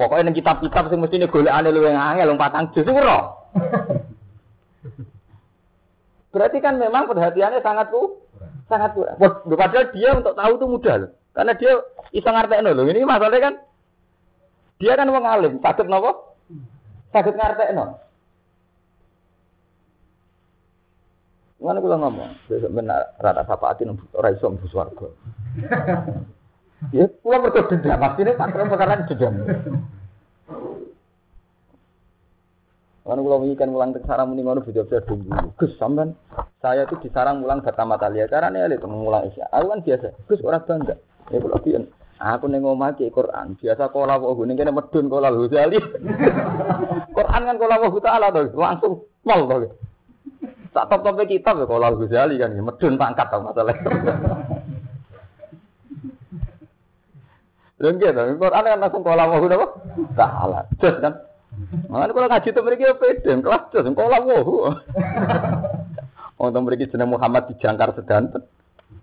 pokoknya ning kitab-kitab sing mestine golekane luwih angel wong patang iku roh. Berarti kan memang perhatiannya sangat ku sangat kurang. Padahal dia untuk tahu itu mudah loh. Karena dia iso ngartekno lho. Ini masalahnya kan dia kan wong alim, sakit nopo? Sakit ngartekno. Mana kula ngomong, besok benar rata sapaatin ora iso mlebu swarga. (laughs) Ya, kula mergo dendam, maksudnya tak perkara dendam. Kan kula wingi kan mulang teng sarang muni ngono beda-beda dulu. Gus sampean saya itu disarang mulang pertama kali ya carane elit mulang isya. Aku kan biasa. Gus ora bangga. Ya kula piyen. Aku ning omah ki Quran. Biasa kala kok ngene kene medun kala Ghazali. (laughs) Quran kan kala wa taala to langsung pol to. Tak top-top kitab ya kalau Ghazali kan medun pangkat tau masalah. Lha nggih to, Quran kan langsung kala wa napa? Taala. Terus kan. Makanya kalau ngaji itu mereka pede, kelas terus kala wa. Wong to mriki jeneng Muhammad dijangkar sedanten.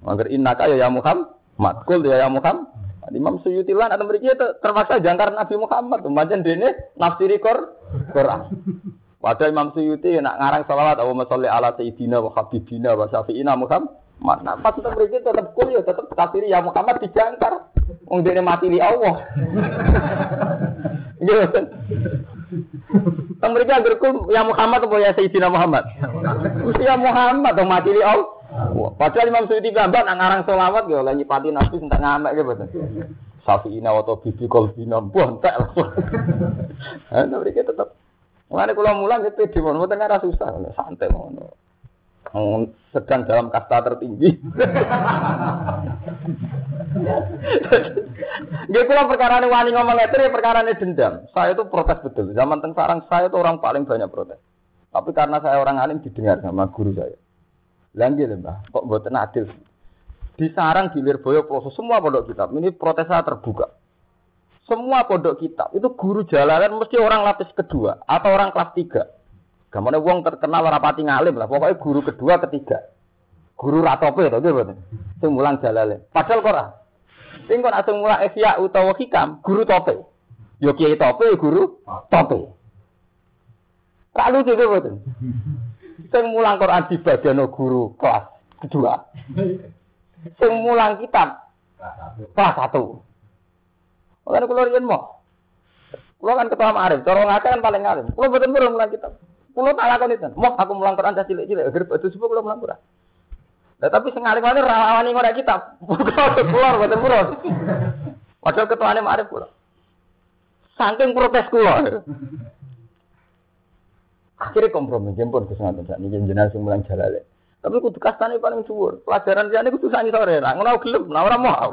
Mangger innaka ya ya Muhammad. Kul ya ya Muhammad. Imam Suyuti lan atau mriki terpaksa jangkar Nabi Muhammad. Pancen dene nafsiri Quran. Padahal Imam Suyuti nak ngarang salawat Allahumma sholli ala sayyidina wa habibina wa syafi'ina Muhammad. Nah, pas tetap mereka tetap kul ya tetap kafir ya Muhammad dijangkar. Wong dene mati li Allah. Gitu kan? Kan mereka agar kul ya Muhammad atau ya Sayyidina Muhammad? Ya Muhammad atau mati li Allah. Padahal Imam Suyuti gambar nak ngarang salawat ya lagi pati nabi entek ngamek gitu. Syafi'ina wa bibi kolbina bontek langsung. (laughs) Nah, mereka tetap Mulane kula mulang itu di mana mboten ora susah, santai ngono. Sedang dalam kasta tertinggi. Nggih kula perkara wani ngomong ngeten ya perkara dendam. Saya itu protes betul. Zaman teng sarang saya itu orang paling banyak protes. Tapi karena saya orang alim didengar sama guru saya. Lagi lho Mbah, kok mboten adil. Di sarang di Lirboyo proses semua pondok kitab. Ini protes saya terbuka. Semua pondok kitab itu guru jalanan mesti orang lapis kedua atau orang kelas tiga. Gamane wong terkenal rapati ngalim lah. Pokoknya guru kedua, ketiga. Guru ratope itu gitu. Sing mulang jalale. Padahal kok ora. Sing kok asing mulang ihya utawa hikam, guru tope. Yo kiai tope, guru tope. Tak lucu gitu betul. Sing mulang Quran di bagian guru kelas kedua. Sing mulang kitab kelas satu. Makanya kalau rian mau. Kulo kan ketua Arif, cara ngake kan paling alim. Kulo betul betul mulang kitab. Kulo tak lakon itu. Mau aku mulang Quran dah cilik-cilik, agar batu subuh kulo mulang Quran. Nah, tapi sengalim ini rawani ngora kitab. Kulo betul betul. Padahal ketua Arif kulo. Saking protes kulo. Akhirnya kompromi, jemput kesempatan saat ini jenazah mulang jalale. Tapi kudu kastane paling dhuwur. Pelajaran liyane kudu sani sore. Lah ngono gelem, lah ora mau.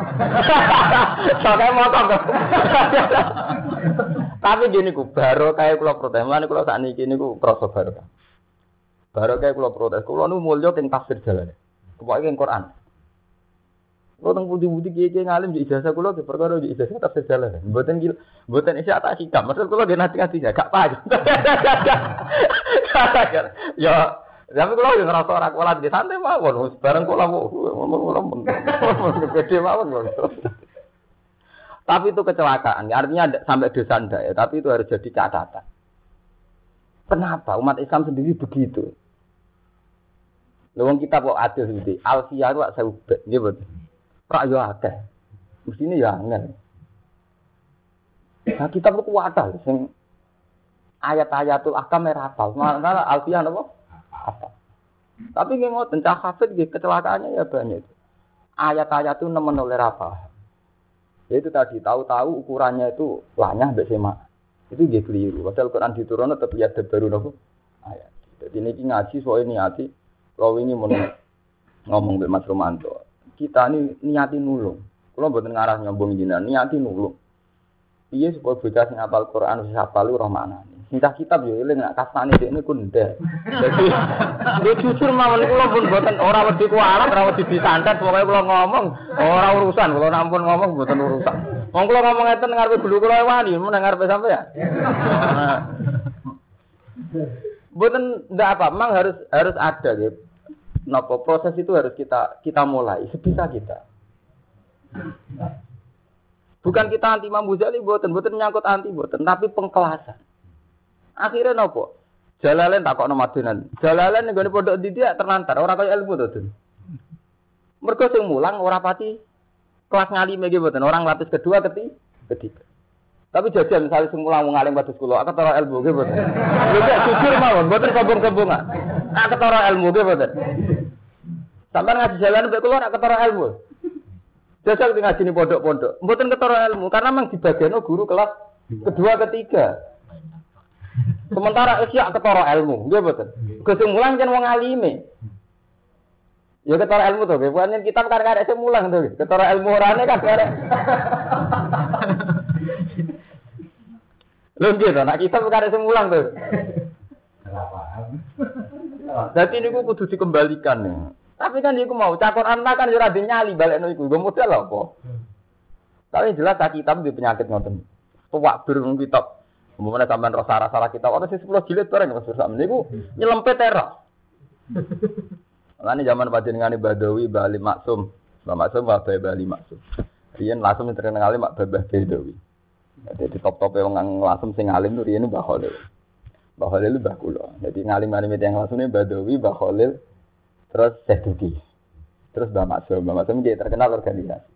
(laughs) Soale motor. (laughs) Tapi gini ku baro kaya kula protes. Lan kula sakniki niku krasa baro. Baro kaya kula protes. Kula nu mulya teng tafsir jalane. Pokoke teng Quran. Kula teng budi-budi kiye-kiye ngalim di ijazah kula di perkara di ijazah tafsir jalane. Mboten gil, mboten isi tak hikam. Maksud kula ge nanti-nanti gak paham. (laughs) Ya tapi kalau yang ngerasa orang kualat di santai mawon, bareng kula ngomong gede mawon Tapi itu kecelakaan, artinya sampai dosa ndak ya, tapi itu harus jadi catatan. Kenapa umat Islam sendiri begitu? Lewong kita kok adil sendiri. Alfiyah itu saya ubah, gitu. Rak yo akeh. Mestinya ya angel. Nah, kitab itu kuatal sing ayat-ayatul ahkam merapal. Malah alfiah apa? Tapi nggak mau tentang hafid gitu kecelakaannya ya banyak. Ayat-ayat itu nemen oleh apa? Itu tadi tahu-tahu ukurannya itu lanyah mbek sema. Itu dia keliru. Padahal Quran diturunkan tetap lihat baru nopo ayat. Jadi ini ngaji soal ini hati. Kalau ini mau ngomong mbek Mas Romanto. Kita ini niati nulung. Kalau buat ngarah nyombong jinan, niati nulung. Iya supaya bocah sing apal Quran wis hafal roh. Sintah kitab yo eling nak kasane ini kunde. Jadi dia jujur mawon kula pun boten ora wedi kualat, ora wedi disantet, pokoke kula ngomong ora urusan, kula nampun ngomong boten urusan. Wong kula ngomong ngeten ngarepe bulu kula wani, mun ngarepe ya. (laughs) Boten ndak apa, memang harus harus ada gitu. Nopo proses itu harus kita kita mulai sebisa kita. Bukan kita anti Imam Ghazali, buatan, buatan menyangkut anti, buatan, tapi pengkelasan. Akhirnya nopo? Jalalain tak kok Madinan. Jalalain ning pondok dia terlantar, orang kaya ilmu tuh. Mereka mulang ora pati kelas ngalim iki buatan, orang lapis kedua ketiga. ketiga. Tapi jajal misalnya sing mulang ngalim pada sekolah, aku taruh ilmu gitu. Juga jujur mawon, buatan kebung Aku taruh ilmu gitu buatan. Sampai ngaji jalan kula aku taruh ilmu. Jajal di ngaji pondok-pondok. Mboten ketara ilmu karena memang di bagian guru kelas kedua ketiga. Sementara isya ketara ilmu, nggih mboten. Kesemulan kan wong alime. Ya ketara ilmu tuh, bukan kitab kan karek semulang tuh. Ketara ilmu orane kan karek. (laughs) Lho nggih to, nak kitab karek semulang tuh. Jadi (laughs) ini kudu dikembalikan nih. Tapi kan iku mau cakor anak kan ora nyali balik iku. Gue modal apa? Tapi jelas tak kitab di penyakit ngoten. Tuwak bir kitab. Umumnya sampean rasa salah kitab ana sing 10 jilid bareng Mas Sak niku nyelempet era. Lani zaman panjenengane Badawi Bali Maksum. Mbak Maksum Mbak Bali Maksum. Riyen langsung terkenal Mak Babah Badawi. Jadi top-top yang langsung sing alim tuh riyen Mbah Khalil. Mbah Khalil Mbah kula. Jadi ngalim-ngalim yang langsung Badawi Mbah Khalil terus Seduki, terus Mbak Maksum, Mbak Maksum dia terkenal organisasi.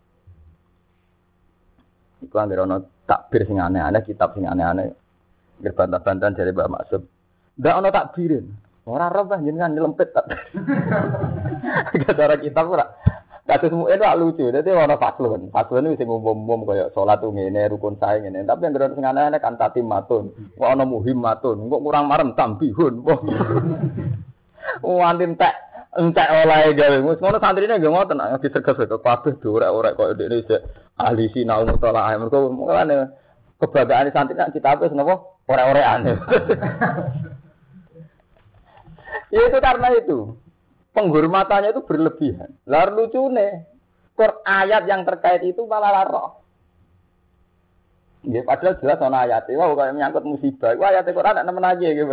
Iku anggere takbir sing aneh-aneh, kitab sing aneh-aneh. Nggih bantah-bantahan dari Mbak Maksum. Ndak ono takbirin. Ora roh bah jenengan nyelempet tak. (laughs) Gara kitab ora. Kasus mu itu lucu, jadi ono faslun. Faslun itu sing umum-umum kaya salat tuh rukun sae ngene. Tapi yang gara sing aneh-aneh kan tatim matun. Kok ono muhim matun, kok kurang marem tambihun. (laughs) Wantin tek entek oleh gawe mus ngono santrine nggih ngoten nek diseges kok kabeh dorek-orek kok ndekne ahli sinau mutala ae mergo mulane kebanggaan santri nek kita apa napa orek-orekan (laughs) ya itu karena itu penghormatannya itu berlebihan lucu lucune Kur ayat yang terkait itu malah laro. Ya, padahal jelas ana ayat, wah kayak menyangkut musibah. Wah ayat Quran nemen aja gitu.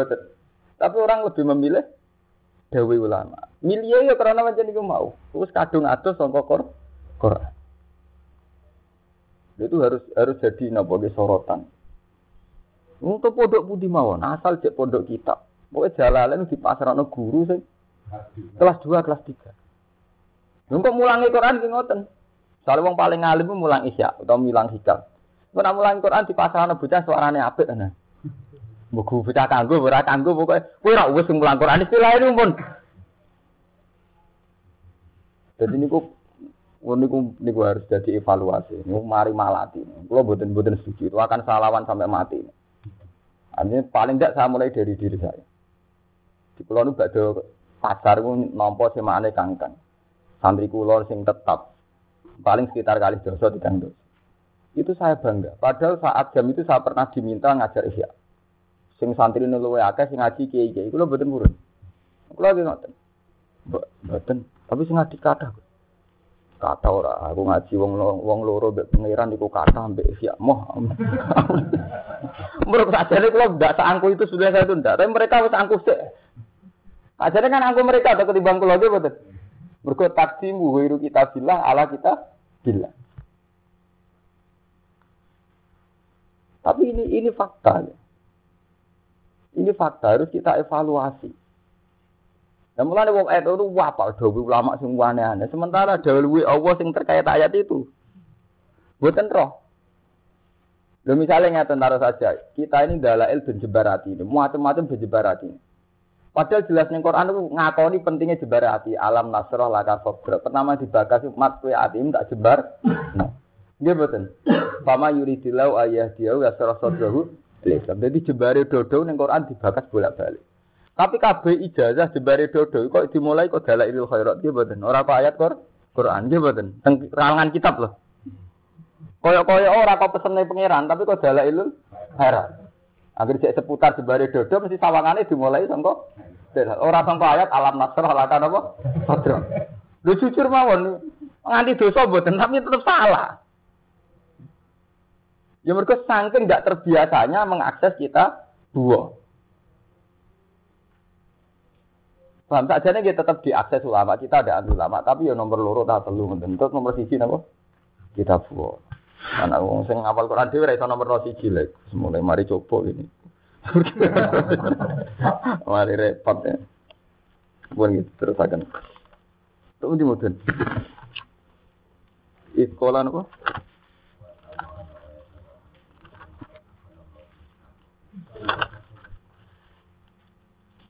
Tapi orang lebih memilih dawe ulama. Milih ya karena macam itu mau. Terus kadung atus sangka Quran. Itu harus harus jadi napa sorotan. Untuk pondok budi mawon, asal cek pondok kita. Pokoknya jalalan di pasar guru sih. Kelas 2, kelas 3. Untuk mulangi Quran ki ngoten. Soalnya wong paling alim mulang isya atau mulang hikam. Nek mulang Quran di pasar ana bocah suarane apik ana. Buku bocah kanggo ora kanggo pokoke kowe ora wis mulang Quran istilah ini pun. Jadi niku niku niku harus jadi evaluasi. Niku mari malati. Kalau boten boten setuju itu akan salawan sampai mati. Artinya paling tidak saya mulai dari diri saya. Di pulau nu badhe pasar ku nampa semane kangkang. Santri kula sing tetap paling sekitar kali dosa tiga Itu saya bangga. Padahal saat jam itu saya pernah diminta ngajar isya. Sing santri luwe akeh sing ngaji kiai-kiai kula mboten purun. Kula lagi ngoten. Mboten, tapi sing ngaji kata. Kata ora, aku ngaji wong wong loro mbek pangeran iku kata mbek siap moh. Menurut sajane kula ndak seangku itu sudah saya tunda, tapi mereka wis angku sik. Ajane kan angku mereka atau ketimbang kula ge mboten. Mergo takdimu wiru kita bilang ala kita bilang. Tapi ini ini fakta. Ini fakta harus kita evaluasi. Dan mulai wong ayat itu wapal dawi ulama sing aneh-aneh. Sementara dawi Allah sing terkait ayat itu. Buatan roh. Lo misalnya ngeten taruh saja, kita ini dalail ben jebarati, macam-macam ben jebarati. Padahal jelas ning Quran itu ngakoni pentingnya jebarati, alam nasroh laka sobra. Pertama dibakas mat kue atim tak jebar. Dia betul. Fama yuridilau ayah dia ya sarah sodrahu. Jadi jebare dodo ning Quran dibakas bolak-balik. Tapi kabeh ijazah jebare dodo kok dimulai kok dalailul khairat dia betul. Orang kok ayat Quran dia betul. Teng kalangan kitab loh. Koyok-koyok ora kok pesene pangeran, tapi kok ilmu haram. Agar cek seputar jebare dodo mesti sawangane dimulai sangka ora sangka ayat alam nasrah lakan apa? Sadra. Lu jujur mawon nganti dosa mboten tapi tetap salah. Ya mereka saking tidak terbiasanya mengakses kita dua. Paham tak jadi kita tetap diakses ulama kita ada ulama tapi ya nomor loro tak perlu bentuk nomor sisi napa kita buat. Anak wong sing ngapal Quran dhewe ora iso nomor siji lek. Mulai mari coba ini. (laughs) mari repot ya. Bukan gitu terus akan. Tuh di mudun. Sekolah apa?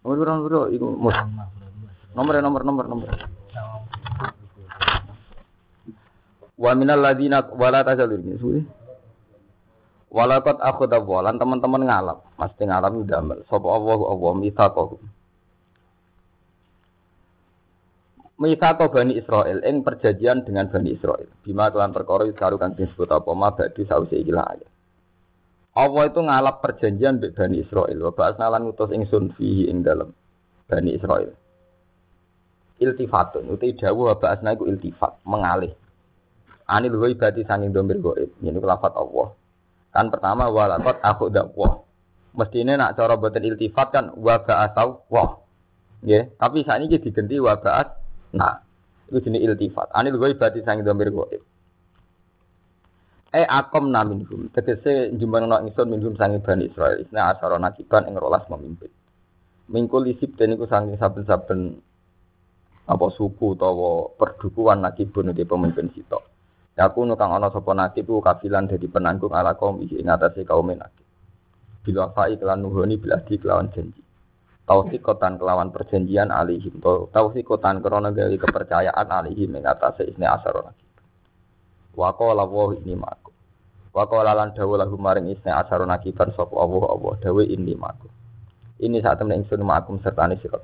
Nomor nomor itu nomor nomor nomor nomor. Wa minal ladina wala tajalur ini suwi. Walakot aku walan teman-teman ngalap, mesti ngalap damel. Sapa Allah Allah mitsaqahu. Mitsaqo Bani Israel ing perjanjian dengan Bani Israel. Bima kelan perkara kang disebut apa ma badi sause iki ayat. Allah itu ngalap perjanjian dengan Bani Israel. Wa ba'asna lan ngutus ingsun fihi ing dalem Bani Israel. Iltifatun uti dawuh wa ba'asna iku iltifat, mengalih. Anil ibadi sanging domir goib. Ini lafat Allah. Kan pertama walakot aku dakwah. Mestinya nak cara boten iltifat kan wabah atau wah. Ya, tapi saat ini diganti wabah nah. Itu jenis iltifat. Anil ibadi sanging domir goib. Eh akom naminhum. Tegese jumlah nak ingsun minhum sanging bani Israel. Isna asara nakiban ing rolas memimpin. Mingkul isip dan iku sanging saben-saben apa suku utawa perdukuan nakibun di pemimpin sitok. Aku nukang ana sapa nakib ku kafilan dadi penanggung ala kaum iki ing atase kaum nakib. Bila fa'i kelan nuhoni bila di kelawan janji. kotan kelawan perjanjian alihim. kotan krana gawe kepercayaan alihim ing atase isne asar nakib. Wa qala ini maku. Qala lan dawu lahu maring isne asar nakiban sapa Allah Allah dawe ini maku. Ini saat temen ingsun serta ni sira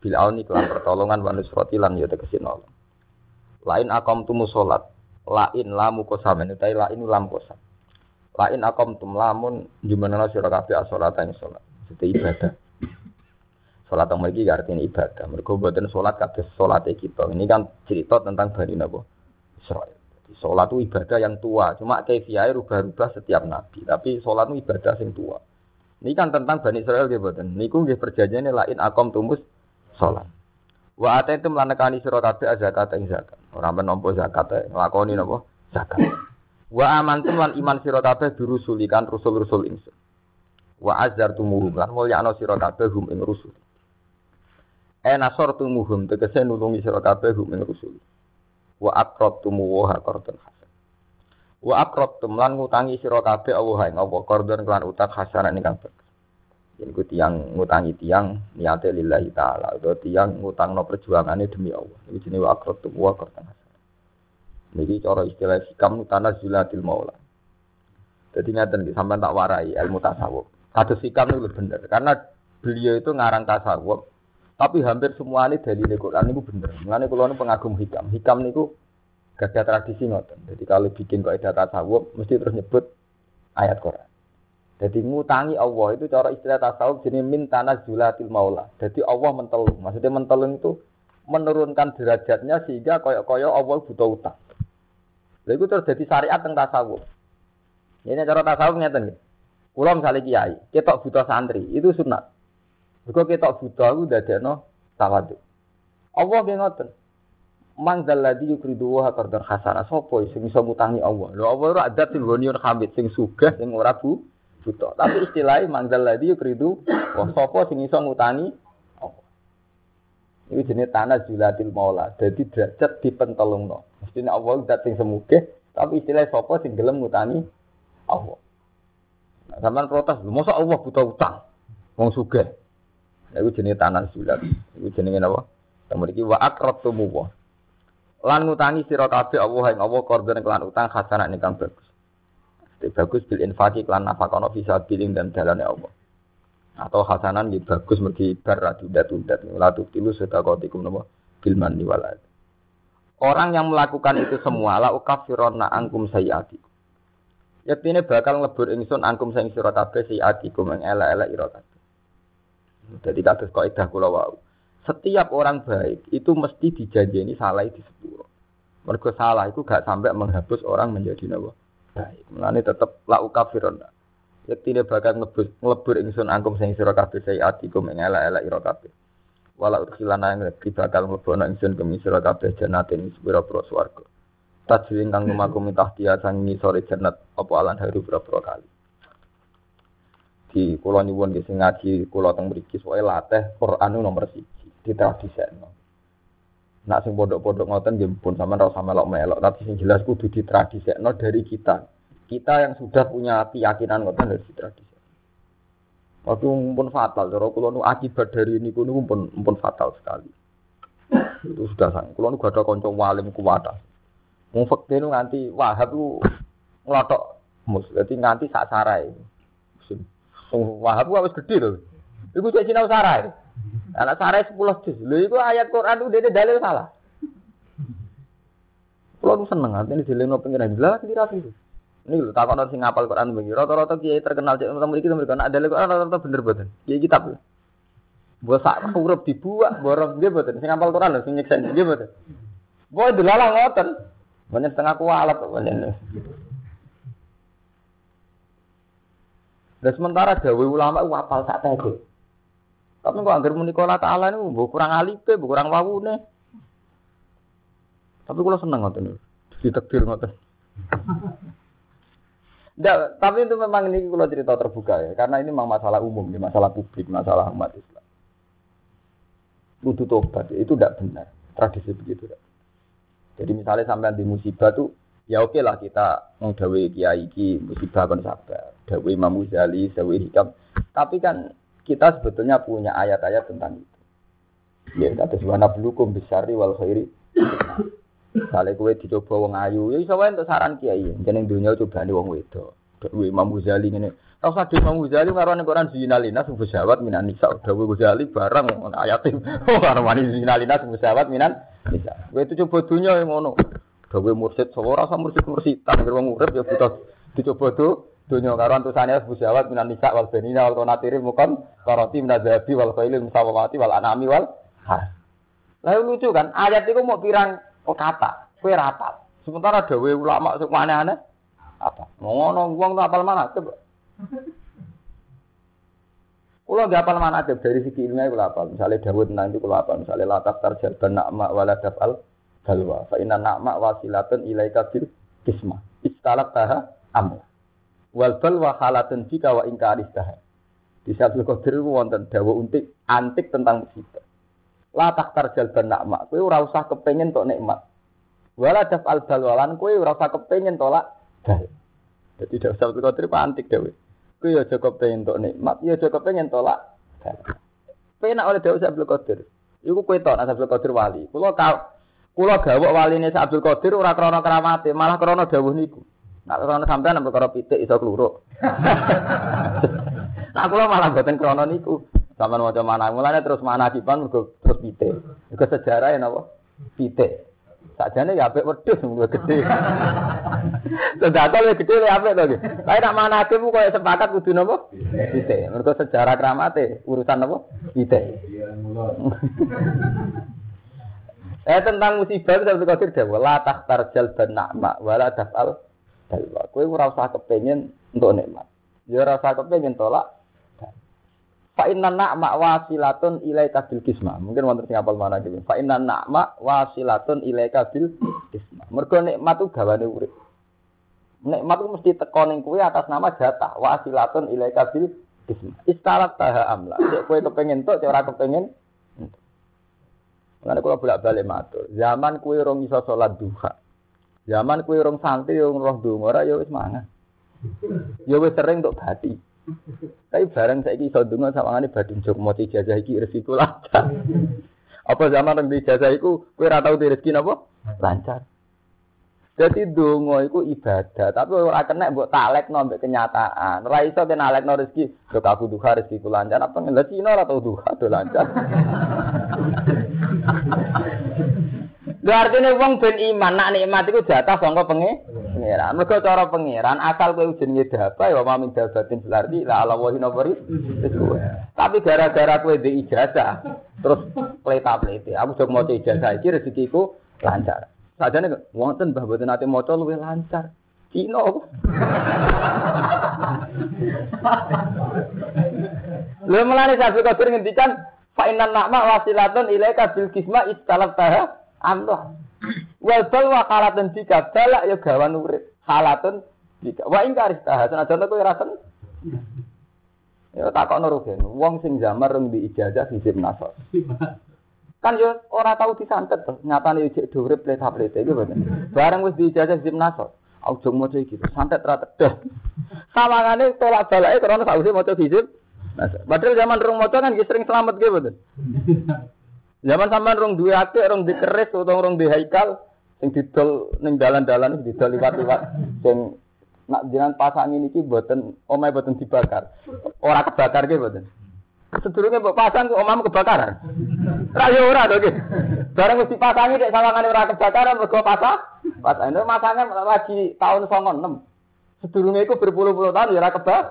Bil auni kelan pertolongan wa nusrati lan ya tegese nolong. Lain akom tumu salat lain lamu utai lain lam kosam. Lain akom tum lamun jumana sira kabeh salat ing salat itu ibadah. Salat yang mriki artinya ibadah. Mereka buatan salat kabeh salat kita. Ini kan cerita tentang Bani Nabo Israel Sholat itu ibadah yang tua, cuma kefiai rubah-rubah setiap nabi. Tapi sholat itu ibadah yang tua. Ini kan tentang Bani Israel gitu. Niku perjanjian lain akom tumus sholat. Wa ate itu melanekani sira kabeh zakat ing zakat. Ora menompo zakat e, nglakoni napa? Zakat. Wa amantum lan iman sira kabeh dirusulikan rusul-rusul ingsun. Wa azartumuhum lan mulyakno sira kabeh hum ing rusul. E nasortumuhum tegese nulungi sira kabeh hum ing rusul. Wa aqrabtumu wa qardan hasan. Wa aqrabtum lan ngutangi sira kabeh Allah ing Allah qardan kelan utang hasanan ingkang bagus. Jadi ku tiang ngutangi tiang niate lillahi taala atau tiang ngutang no perjuangannya demi Allah. Ini jenis wakrot tuh wakrot Jadi cara istilah sikam tanah zulatil maula. Jadi ngaten di sampai tak warai ilmu tasawuf. Kata sikam itu benar karena beliau itu ngarang tasawuf. Tapi hampir semua ini dari Quran itu benar. Mengenai kalau ini pengagum hikam. Hikam itu gak ada tradisi ngoten. Jadi kalau bikin kaidah tasawuf mesti terus nyebut ayat Quran. Jadi ngutangi Allah itu cara istilah tasawuf jenis mintana zulatil maula. Jadi Allah mentelung. Maksudnya mentelung itu menurunkan derajatnya sehingga koyok-koyok Allah butuh utang. Lalu itu terus jadi syariat tentang tasawuf. Ini cara tasawuf ngeten. Kulo misalnya kiai, kita butuh santri, itu sunat. Jika kita butuh aku udah no tawadu. Allah nggih ngoten. Man zalladzi yukridu wa qardan hasana. Sopo sing iso ngutangi Allah? Lho Allah ora adat sing goniun hamid sing sugih sing ora bu buta. Tapi istilahnya mangdal ladi kridu wah sapa sing iso ngutangi apa. Ini jenis tanah zulatil maula. Jadi derajat dipentelungno. Mestinya Allah sing semuge Tapi istilah sopo sing gelem ngutangi Allah. Nah, sampean protes, masa Allah buta utang? Wong sugih. Nah, itu jenis tanah sulat. Itu jenis apa? Kemudian wa akrabtumu wa. Lan ngutangi sira kabeh Allah yang Allah korban kelan utang hasanah ingkang bagus. Jadi bagus bil infaki kelan nafakono bisa biling dan jalannya Allah. Atau hasanan gitu bagus mergi bar tunda-tunda. Latu tilu sedekatikum napa bil manni walad. Orang yang melakukan itu semua la ukafirona angkum sayyati. Yaktine bakal nglebur ingsun angkum sing sira kabeh sayyatikum ing elek-elek. Jadi kados kaidah kula wau. Setiap orang baik itu mesti dijanjeni salah di sepuro. Mergo salah itu gak sampai menghapus orang menjadi nawa baik. Mulane tetep la ukafirona. Yaktine bakal nglebur nglebur ingsun angkum sing sira kabeh sayyatikum ing elek-elek ira kabeh wala udkhilana yang lebih bakal mlebono ingsun ke misra kabeh jannatin sepira-pira swarga tajri kang (laughs) lumaku mitah dia sang sore jannat apa alan haru pira-pira kali di kula nyuwun nggih sing ngaji kula teng mriki soe latih Quran nomor 1 di tradisekno Nak sing pondok-pondok ngoten nggih pun sampean ora usah melok-melok tapi sing jelas kudu ditradisekno dari kita kita yang sudah punya keyakinan ngoten dari tradisi Waktu pun fatal, cara kulo nu akibat dari ini kulo pun pun fatal sekali. Itu sudah sang. Kulo nu gak ada walim kuwata. Mau fakir nu nganti wahab lu ngelotok mus. Jadi nganti sak sarai. Wahab lu harus gede loh. Iku cek sinau sarai. Anak sarai sepuluh juz. Lho iku ayat Quran itu dia dalil salah. Kulo nu seneng artinya dileno pengiran. Lah kira itu. Ini lho takon sing ngapal Quran begini. Rata-rata kiai terkenal cek nomor iki mereka nak dalil Quran rata-rata bener boten. Kiai kitab. Mbok sak huruf dibuat borong nggih boten. Sing ngapal Quran lho sing nyeksen nggih boten. Boy delalah ngoten. Banyak setengah kualat banyak. Dan sementara dawe ulama itu apal sak tege. Tapi kok anggar muni kala ta'ala mbok kurang alipe, mbok kurang wawune. Tapi kula seneng ngoten. Ditekdir ngoten. Nggak, tapi itu memang ini kalau cerita terbuka ya, karena ini memang masalah umum, ini masalah publik, masalah umat Islam. Butuh tobat, itu tidak benar. Tradisi begitu. Jadi misalnya sampai di musibah tuh, ya oke lah kita mau dawe kiai ki musibah kan sabar, dawe Imam Ghazali, dawe hikam. Tapi kan kita sebetulnya punya ayat-ayat tentang itu. Ya, kata subhana belukum bisari wal khairi. Kale kowe dicoba wong ayu, ya iso wae saran kiai. Jeneng dunya cobane wong wedok. Dewe Imam Ghazali ngene. Ora usah Imam Ghazali karo ning Quran zinalina sing bersawat minan nisa. Dewe Ghazali barang ayat (laughs) oh karo wani zinalina sing bersawat minan nisa. Itu coba dunya ngono. Dewe mursid sawo ora usah mursid-mursid, tak wong urip ya butuh dicoba tuh karo antusane bersawat minan nisa wal benina wal qanatiri mukan karati minazabi wal khailil musawamati wal anami wal ha. Lalu lucu kan, ayat itu mau pirang Oh kata, kue rapal. Sementara dawe ulama sing aneh-aneh apa? Ngono wong tuh apal mana coba. Kulo gak apal mana dari segi ilmiah kulo apal. Misalnya Dawud itu kulo apal. Misalnya latak tarjal nakma wala dafal galwa. Fa inna nakma wasilatun ilaika bil kisma. Istalak taha amla. Wal balwa halatun jika wa ingka taha. Di saat Qadir wonten dawa untik antik tentang musibah. La taktar jalban nakma. Kowe ora usah kepengin tok nikmat. Wala al balwalan kowe ora usah kepengin tolak dal. Jadi dak usah Qadir antik dewe. Kowe aja kepengin tok nikmat, ya aja kepengin tolak. Penak oleh Daud Abdul Qadir. Iku kowe tok Abdul Qadir wali. Kula ka kula gawok waline Abdul Qadir ora krana keramate, malah krana dawuh niku. Nak krana sampean nang perkara pitik iso kluruk. (laughs) Nah kula malah boten krana niku. Sama maca mana mulane terus mana kipan terus pite. Iku sejarah ya napa? Pite. Sakjane ya apik wedhus luwih gede. Sedekah luwih gede luwih apik to. Kae nak manake ku koyo sepakat kudu napa? Pite. Mergo sejarah kramate urusan napa? Pite. (laughs) Eh tentang musibah itu satu kafir dewa la dan nakma wala dafal dalwa. Kowe ora usah kepengin untuk nikmat. Ya ora usah kepengin tolak Fa inna na'ma wasilatun ilaika bil kisma. Mungkin wonten sing apal mana iki. Fa inna na'ma wasilatun ilaika bil kisma. Mergo nikmat ku gawane urip. Nikmat ku mesti teko ning atas nama jatah. Wasilatun ilaika bil kisma. Istarat taha amla. Cek kowe kepengin tok, ora kepengin. Karena kalau bolak balik matur, zaman kue rong iso sholat duha, Zaman kue rong santri yang roh dong ora ya wis mangan. Ya wis sering untuk bati. Tapi bareng saya iso donga sama ngene badhe jok mau ijazah iki resiko lancar. Apa zaman yang ijazah iku kowe ora tau rezeki napa? Lancar. Jadi donga iku ibadah, tapi ora kena mbok talekno mbek kenyataan. Ora iso ten alekno rezeki, kok aku duha rezeki lancar apa ngene Cina ora tau duha do lancar. Lha artine wong ben iman nak nikmat iku jatah sangka pengen pangeran. Mergo cara pangeran asal kowe jenenge dapa ya wa min dabatin ardi la ala wa hinabari. Tapi gara-gara kowe di ijazah terus pleta-plete. Aku sok maca ijazah iki rezekiku lancar. Sajane wonten mbah boten nate maca luwih lancar. Cina. Lha mulane Sabi Qadir ngendikan fa innan na'ma wasilatun ilaika bil kisma istalab taha Allah. Wal bal wa halatun jika balak ya gawan urip. Halatun jika wa ingkar istah. Senajan kowe ra sen. Ya takokno rugen. Wong sing zaman reng di ijazah hizib nasor. Kan yo ora tau disantet to. Nyatane jek urip pleta-pleta iki boten. Bareng wis di ijazah hizib nasor. Aku maca iki. Santet ra tedah. Sawangane tolak balake karena sausé maca hizib. Padahal zaman rong maca kan sering selamat gitu (laughs) betul. Zaman sampean rong duwe akeh, rong dikeris utawa rong di haikal sing didol ning dalan-dalan didol liwat-liwat (laughs) sing nak jenengan pasang ini ki mboten omahe mboten dibakar. Ora kebakar ki mboten. Sedurunge mbok pasang kok omahmu kebakaran. (laughs) Ra yo ora to ki. Bareng mesti pasangi nek sawangane ora kebakaran mergo pasang. Pasang itu masangan lagi tahun 96. Sedurunge iku berpuluh-puluh tahun ya ora kebak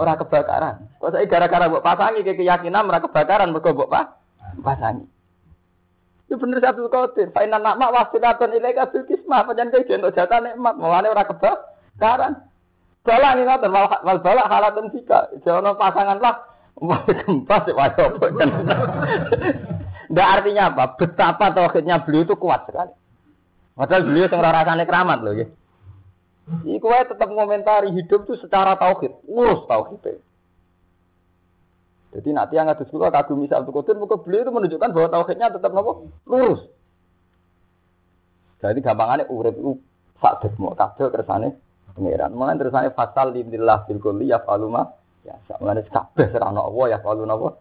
ora kebakaran. Kok saiki gara-gara mbok pasangi ke keyakinan ora kebakaran mergo mbok pasangi. Itu bener satu kotir. Fa inna nakma wasilatun ilaika bil kismah. Panjang kayak jentuk jatah nikmat. Mawane ora kebakaran. Balak nih ngoten wal balak halatun jika. Jono pasangan lah. Wah gempa wah kan. Nggak artinya apa? Betapa tauhidnya beliau itu kuat sekali. Padahal beliau yang rasanya keramat loh ya. Iku tetap mengomentari hidup itu secara tauhid, urus tauhid. Jadi nanti yang ada sekolah kagum misal Abdul Qadir, muka beliau itu menunjukkan bahwa tauhidnya tetap nopo lurus. Jadi gampangannya urip itu sak desmo kabeh kersane pangeran. Mulane tersane fasal lillah bil kulli ya faluma ya mulane kabeh serana Allah ya falu napa.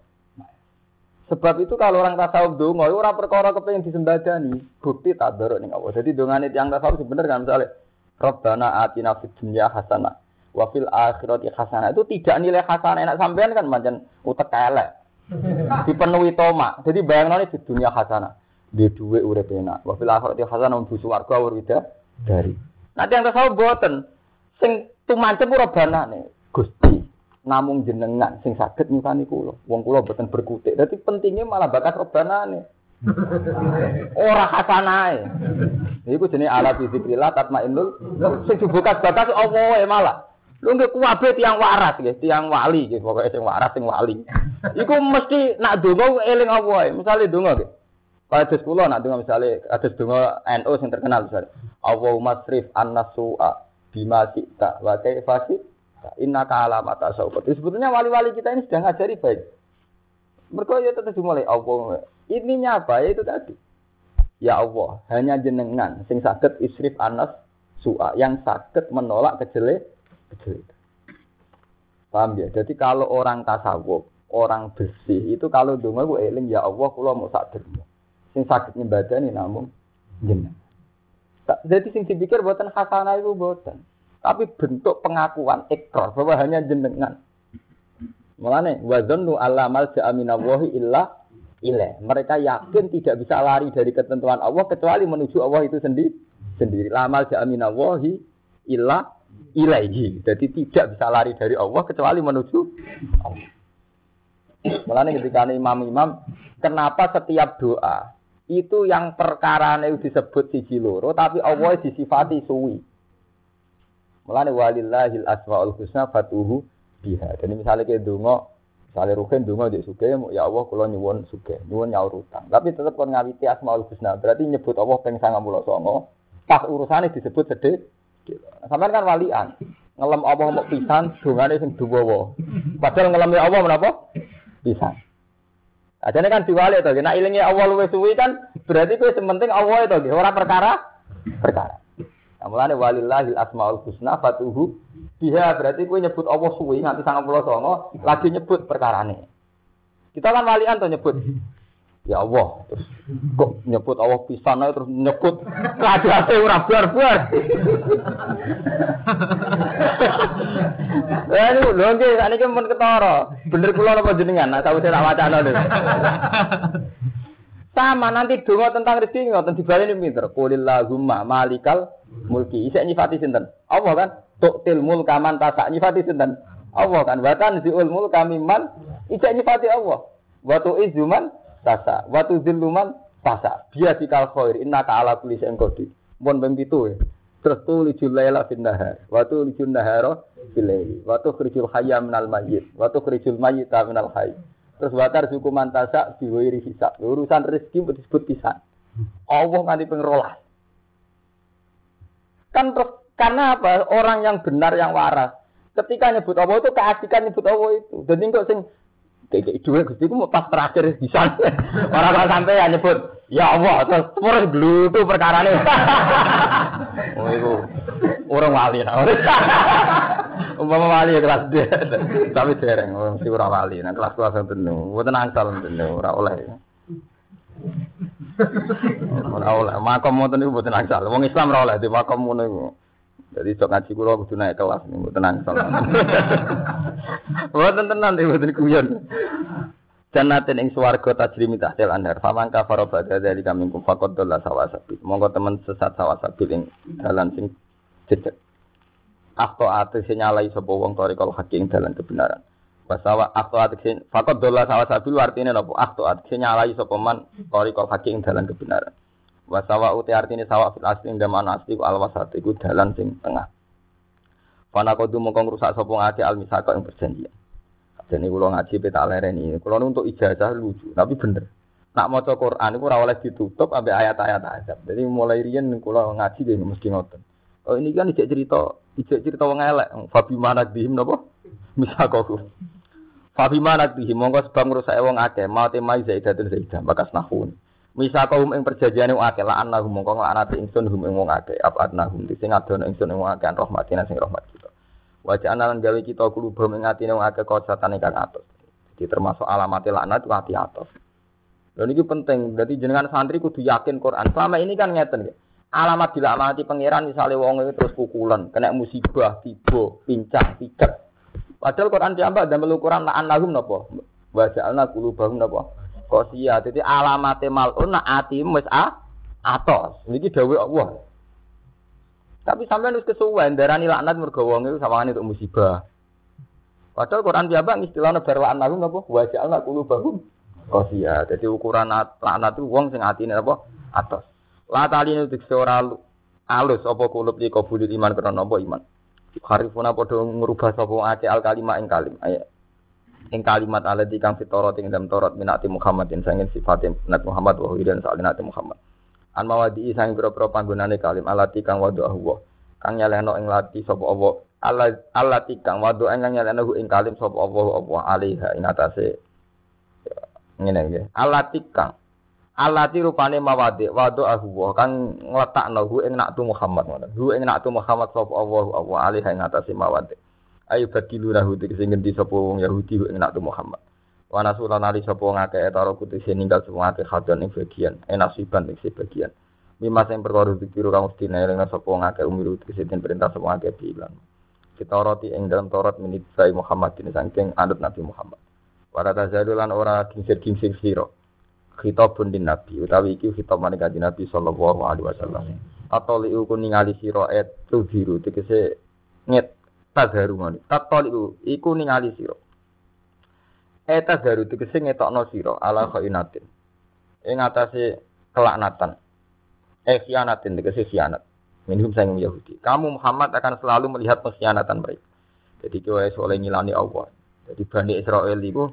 Sebab itu kalau orang tasawuf donga ora perkara kepengin disembadani, bukti tak dorok ning Allah. Jadi dongane tiyang tasawuf sebenarnya kan misalnya Rabbana atina fid dunya hasanah wafil akhirati hasanah. Itu tidak nilai hasanah. Enak sampean kan macam utek elek. (laughs) Dipenuhi toma jadi bayang di dunia hasanah. Di dua urip enak. Wafil akhirati hasanah untuk warga urida dari. Nanti yang tahu boten. Sing tumancep ora banane Gusti namung jenengan sing saged nyukani kula. Wong kula boten berkutik. Dadi pentingnya malah bakat robanane (laughs) ora hasanae iku jenenge ala bizikrillah tatmainnul sing dibuka bakas Allah malah Lu nggak kuwabe tiang waras ya, tiang wali gitu, pokoknya sing waras sing wali. Iku mesti nak donga eling apa Misalnya donga gitu. Kalau ada sekolah nak donga misalnya ada donga NU yang terkenal misalnya. Allahumma srif an-nasu'a bima sita wa kaifa inna ka'ala mata saubat. Sebetulnya wali-wali kita ini sudah ngajari baik. Mereka ya tetap dimulai Allah. Ininya apa ya itu tadi. Ya Allah, hanya jenengan sing sakit isrif anas su'a yang sakit menolak kejelek itu. Paham ya? Jadi kalau orang tasawuf, orang bersih itu kalau donga gue eling ya Allah kula mau sak dermo. Sing sakit nyembadani namun jenengan. Jadi sing dipikir buatan hasanah itu buatan. Tapi bentuk pengakuan ekor bahwa hanya jenengan. Mulane wazannu alla malja aminallahi illa ilaih. Mereka yakin tidak bisa lari dari ketentuan Allah kecuali menuju Allah itu sendiri. Sendiri. Lamal ja'aminallahi illa ilaihi. Jadi tidak bisa lari dari Allah kecuali menuju Allah. Mulanya ketika imam-imam, kenapa setiap doa itu yang perkara disebut siji loro, tapi Allah disifati suwi. Mulanya walillahil asmaul husna fatuhu biha. Jadi misalnya kayak dungo, misalnya rugen dungo di suge, ya Allah kalau nyuwun suge, nyuwun nyaur utang. Tapi tetap kon ngawiti asmaul husna, berarti nyebut Allah pengen sangat mulut songo. Pas urusannya disebut sedih, Sampeyan kan walian. Ngelem Allah mau pisan, dungane sing duwawa. Padahal ngelem Allah menapa? Pisan. Ajane kan diwali to, nek ilinge Allah luwih suwi kan berarti kowe sementing Allah itu ora perkara perkara. Amulane walillahil asmaul husna fatuhu biha berarti kowe nyebut Allah suwi nganti 99 lagi nyebut perkarane. Kita kan walian tuh nyebut Ya Allah, terus kok nyebut Allah pisan ae terus nyebut kadate ora buar-buar. (laughs) Eh niku lho nggih sakniki mun ketara. Bener kula napa jenengan? Nah sawise tak wacana lho. Sama nanti donga tentang rezeki ngoten dibaleni pinter. Qulillahumma malikal mulki. Isek nyifati sinten? Allah kan. Tuktil mulka man tasak. Nyifati sinten? Allah kan. Watan ziul mulka mimman? Isek nyifati Allah. Wa tu'izuman tasa wa tudzilluman tasa dia dikal khair. Innaka ala kulli syai'in qadir. Mun ping 7 ya. Terus tulijul laila fin nahar. Wa tulijul nahara fil laili. Wa tukhrijul hayya minal mayyit. Wa tukhrijul mayyita minal hayy. Terus watar suku mantasa diwiri hisab. Urusan rezeki disebut pisan Allah nganti kan terus karena apa? Orang yang benar yang waras. Ketika nyebut Allah itu keasikan nyebut Allah itu. Dan kok sing kayak dua gusti mau pas terakhir di sana. (laughs) Orang orang sampai ya nyebut ya Allah terus dulu tuh perkara nih (laughs) oh itu orang wali nah (laughs) umpama wali ya kelas dia. Tapi dereng orang si orang wali. Nah kelas kelas yang buat nangsal penuh. Orang oleh. Orang oleh. Makom mau tuh buat nangsal wong Islam orang oleh di makom mau jadi sok ngaji kula kudu naik kelas nih, mboten nangsal. (laughs) Mboten tenan iki mboten kuyon. Jannatin ing swarga tajrimi tahtil anhar. Faman kafara ba'da dzalika minkum faqad dhalla sawasabil. Monggo temen sesat sawasabil ing dalan sing jejeg. Akto ate nyalai sapa wong tarikal hakim dalan kebenaran. Basawa akto ate faqad dhalla sawasabil artine napa? Akto ate nyalai sapa man tarikal hakim dalan kebenaran. Wasawa uti artine sawa fil asli ing daman asli al wasat iku dalan sing tengah. Fana kodu mongko ngrusak sapa ngake al misaka ing perjanjian. Jadi kula ngaji peta lereni. Kula untuk ijazah lucu, tapi bener. Nak maca Quran iku ora oleh ditutup sampai ayat-ayat azab. Jadi mulai riyen kula ngaji dhewe mesti ngoten. Oh ini kan ijek cerita, ijek cerita wong elek. Fabi mana dihim napa? Misakaku. Fabi mana dihim mongko sebab ngrusak wong akeh, mate mai zaidatun zaidah bakas nahun. Misa kaum ing perjanjiane wong akeh lan lahum mongko laknate ingsun hum ing wong akeh apa adnahum sing adono ingsun ing wong akeh rahmatina sing rahmat kita. Wajah analan gawe kita kulubum ing atine wong akeh kosatane kang atus. Jadi termasuk alamat itu hati atus. Dan ini penting, berarti jenengan santri kudu yakin Quran. Selama ini kan ngeten ya. Alamat dilaknati pangeran misalnya wong itu terus pukulan, kena musibah, tiba, pincang, piket. Padahal Quran diambak dan Quran la'an lahum napa? Wa ja'alna qulubahum napa? Kosia. Jadi alamate malun nak ati wis a atos. Niki dawuh Allah. Tapi sampean wis kesuwen darani laknat mergo wong iku sawangane untuk musibah. Padahal Quran bang istilahnya berlaknat lahum napa? Wa ja'alna qulubahum kosia. Jadi ukuran laknat itu wong sing atine apa? Atos. La taline dikse ora alus apa kulub iki kabudut iman karena apa iman. Harifuna padha ngrubah sapa ake al kalimah ing kalim. Ayo ing kalimat alati kang fitoro ing dalam torot minati Muhammadin sangin sifat Nabi Muhammad wa dan soal Nabi Muhammad. An mawadi sang pira-pira kalim alati kang wadu Allah. Kang nyaleno ing lati sapa Allah. Alati kang wadu ing nyaleno ing kalim sapa Allah Allah alaiha ing atase ngene nggih. Alati kang Alati rupane mawadi wadu Allah kang ngletakno hu ing Nabi Muhammad ngoten. Hu ing Nabi Muhammad sapa Allah Allah alaiha ing mawadi ayo badilu nahu tegese ngendi sapa wong Yahudi ing nak Muhammad? Wa nasulan ali sapa wong akeh etaro kutise ninggal sapa akeh hadon ing bagian enasiban ing bagian. Mima sing perkara dikiru kang mesti eling sapa wong akeh umiru tegese perintah sapa akeh bilang kita roti ing dalam Taurat menit sai Muhammad ini saking anut Nabi Muhammad. Para tazalulan ora kingsir-kingsir sira. Khitabun din nabi utawi iki khitab maring kanjeng Nabi sallallahu alaihi wasallam. Atau liu kuningali sira et tudhiru tegese nget tadharu ngono. Tatol iku ningali sira. Eh tadharu tegese ngetokno sira ala khainatin. Ing atase kelaknatan. Eh khianatin tegese khianat. Minhum sayang Yahudi. Kamu Muhammad akan selalu melihat pengkhianatan mereka. Jadi kowe oleh ngilani Allah. Jadi Bani Israel itu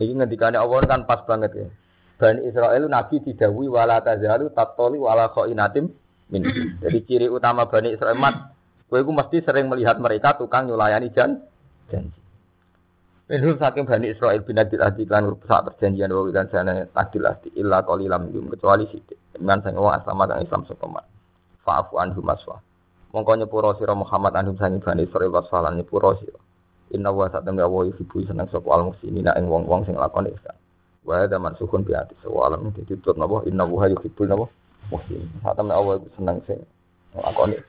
ini ngendikane Allah kan pas banget ya. Bani Israel Nabi didawi wala tazalu tatoli wala khainatim min. Jadi ciri utama Bani Israel mat Kowe iku mesti sering melihat mereka tukang nyulayani jan janji. Minhum saking Bani Israel bin Adil Adi kan saat perjanjian wa dan sana Adil Adi illa qalilam yum kecuali sithik. Iman sang wong aslama kang Islam sokoman. man. Fa'fu anhum aswa. Mongko nyepuro sira Muhammad anhum saking Bani Israel wasalan nyepuro sira. Inna wa satam ya wa ibu seneng sapa al muslimina ing wong-wong sing lakoni ihsan. Wa ada mansukun bi ati sawa alam ditutur napa inna wa yuhibbul napa muslim. Satam ya wa seneng sing lakoni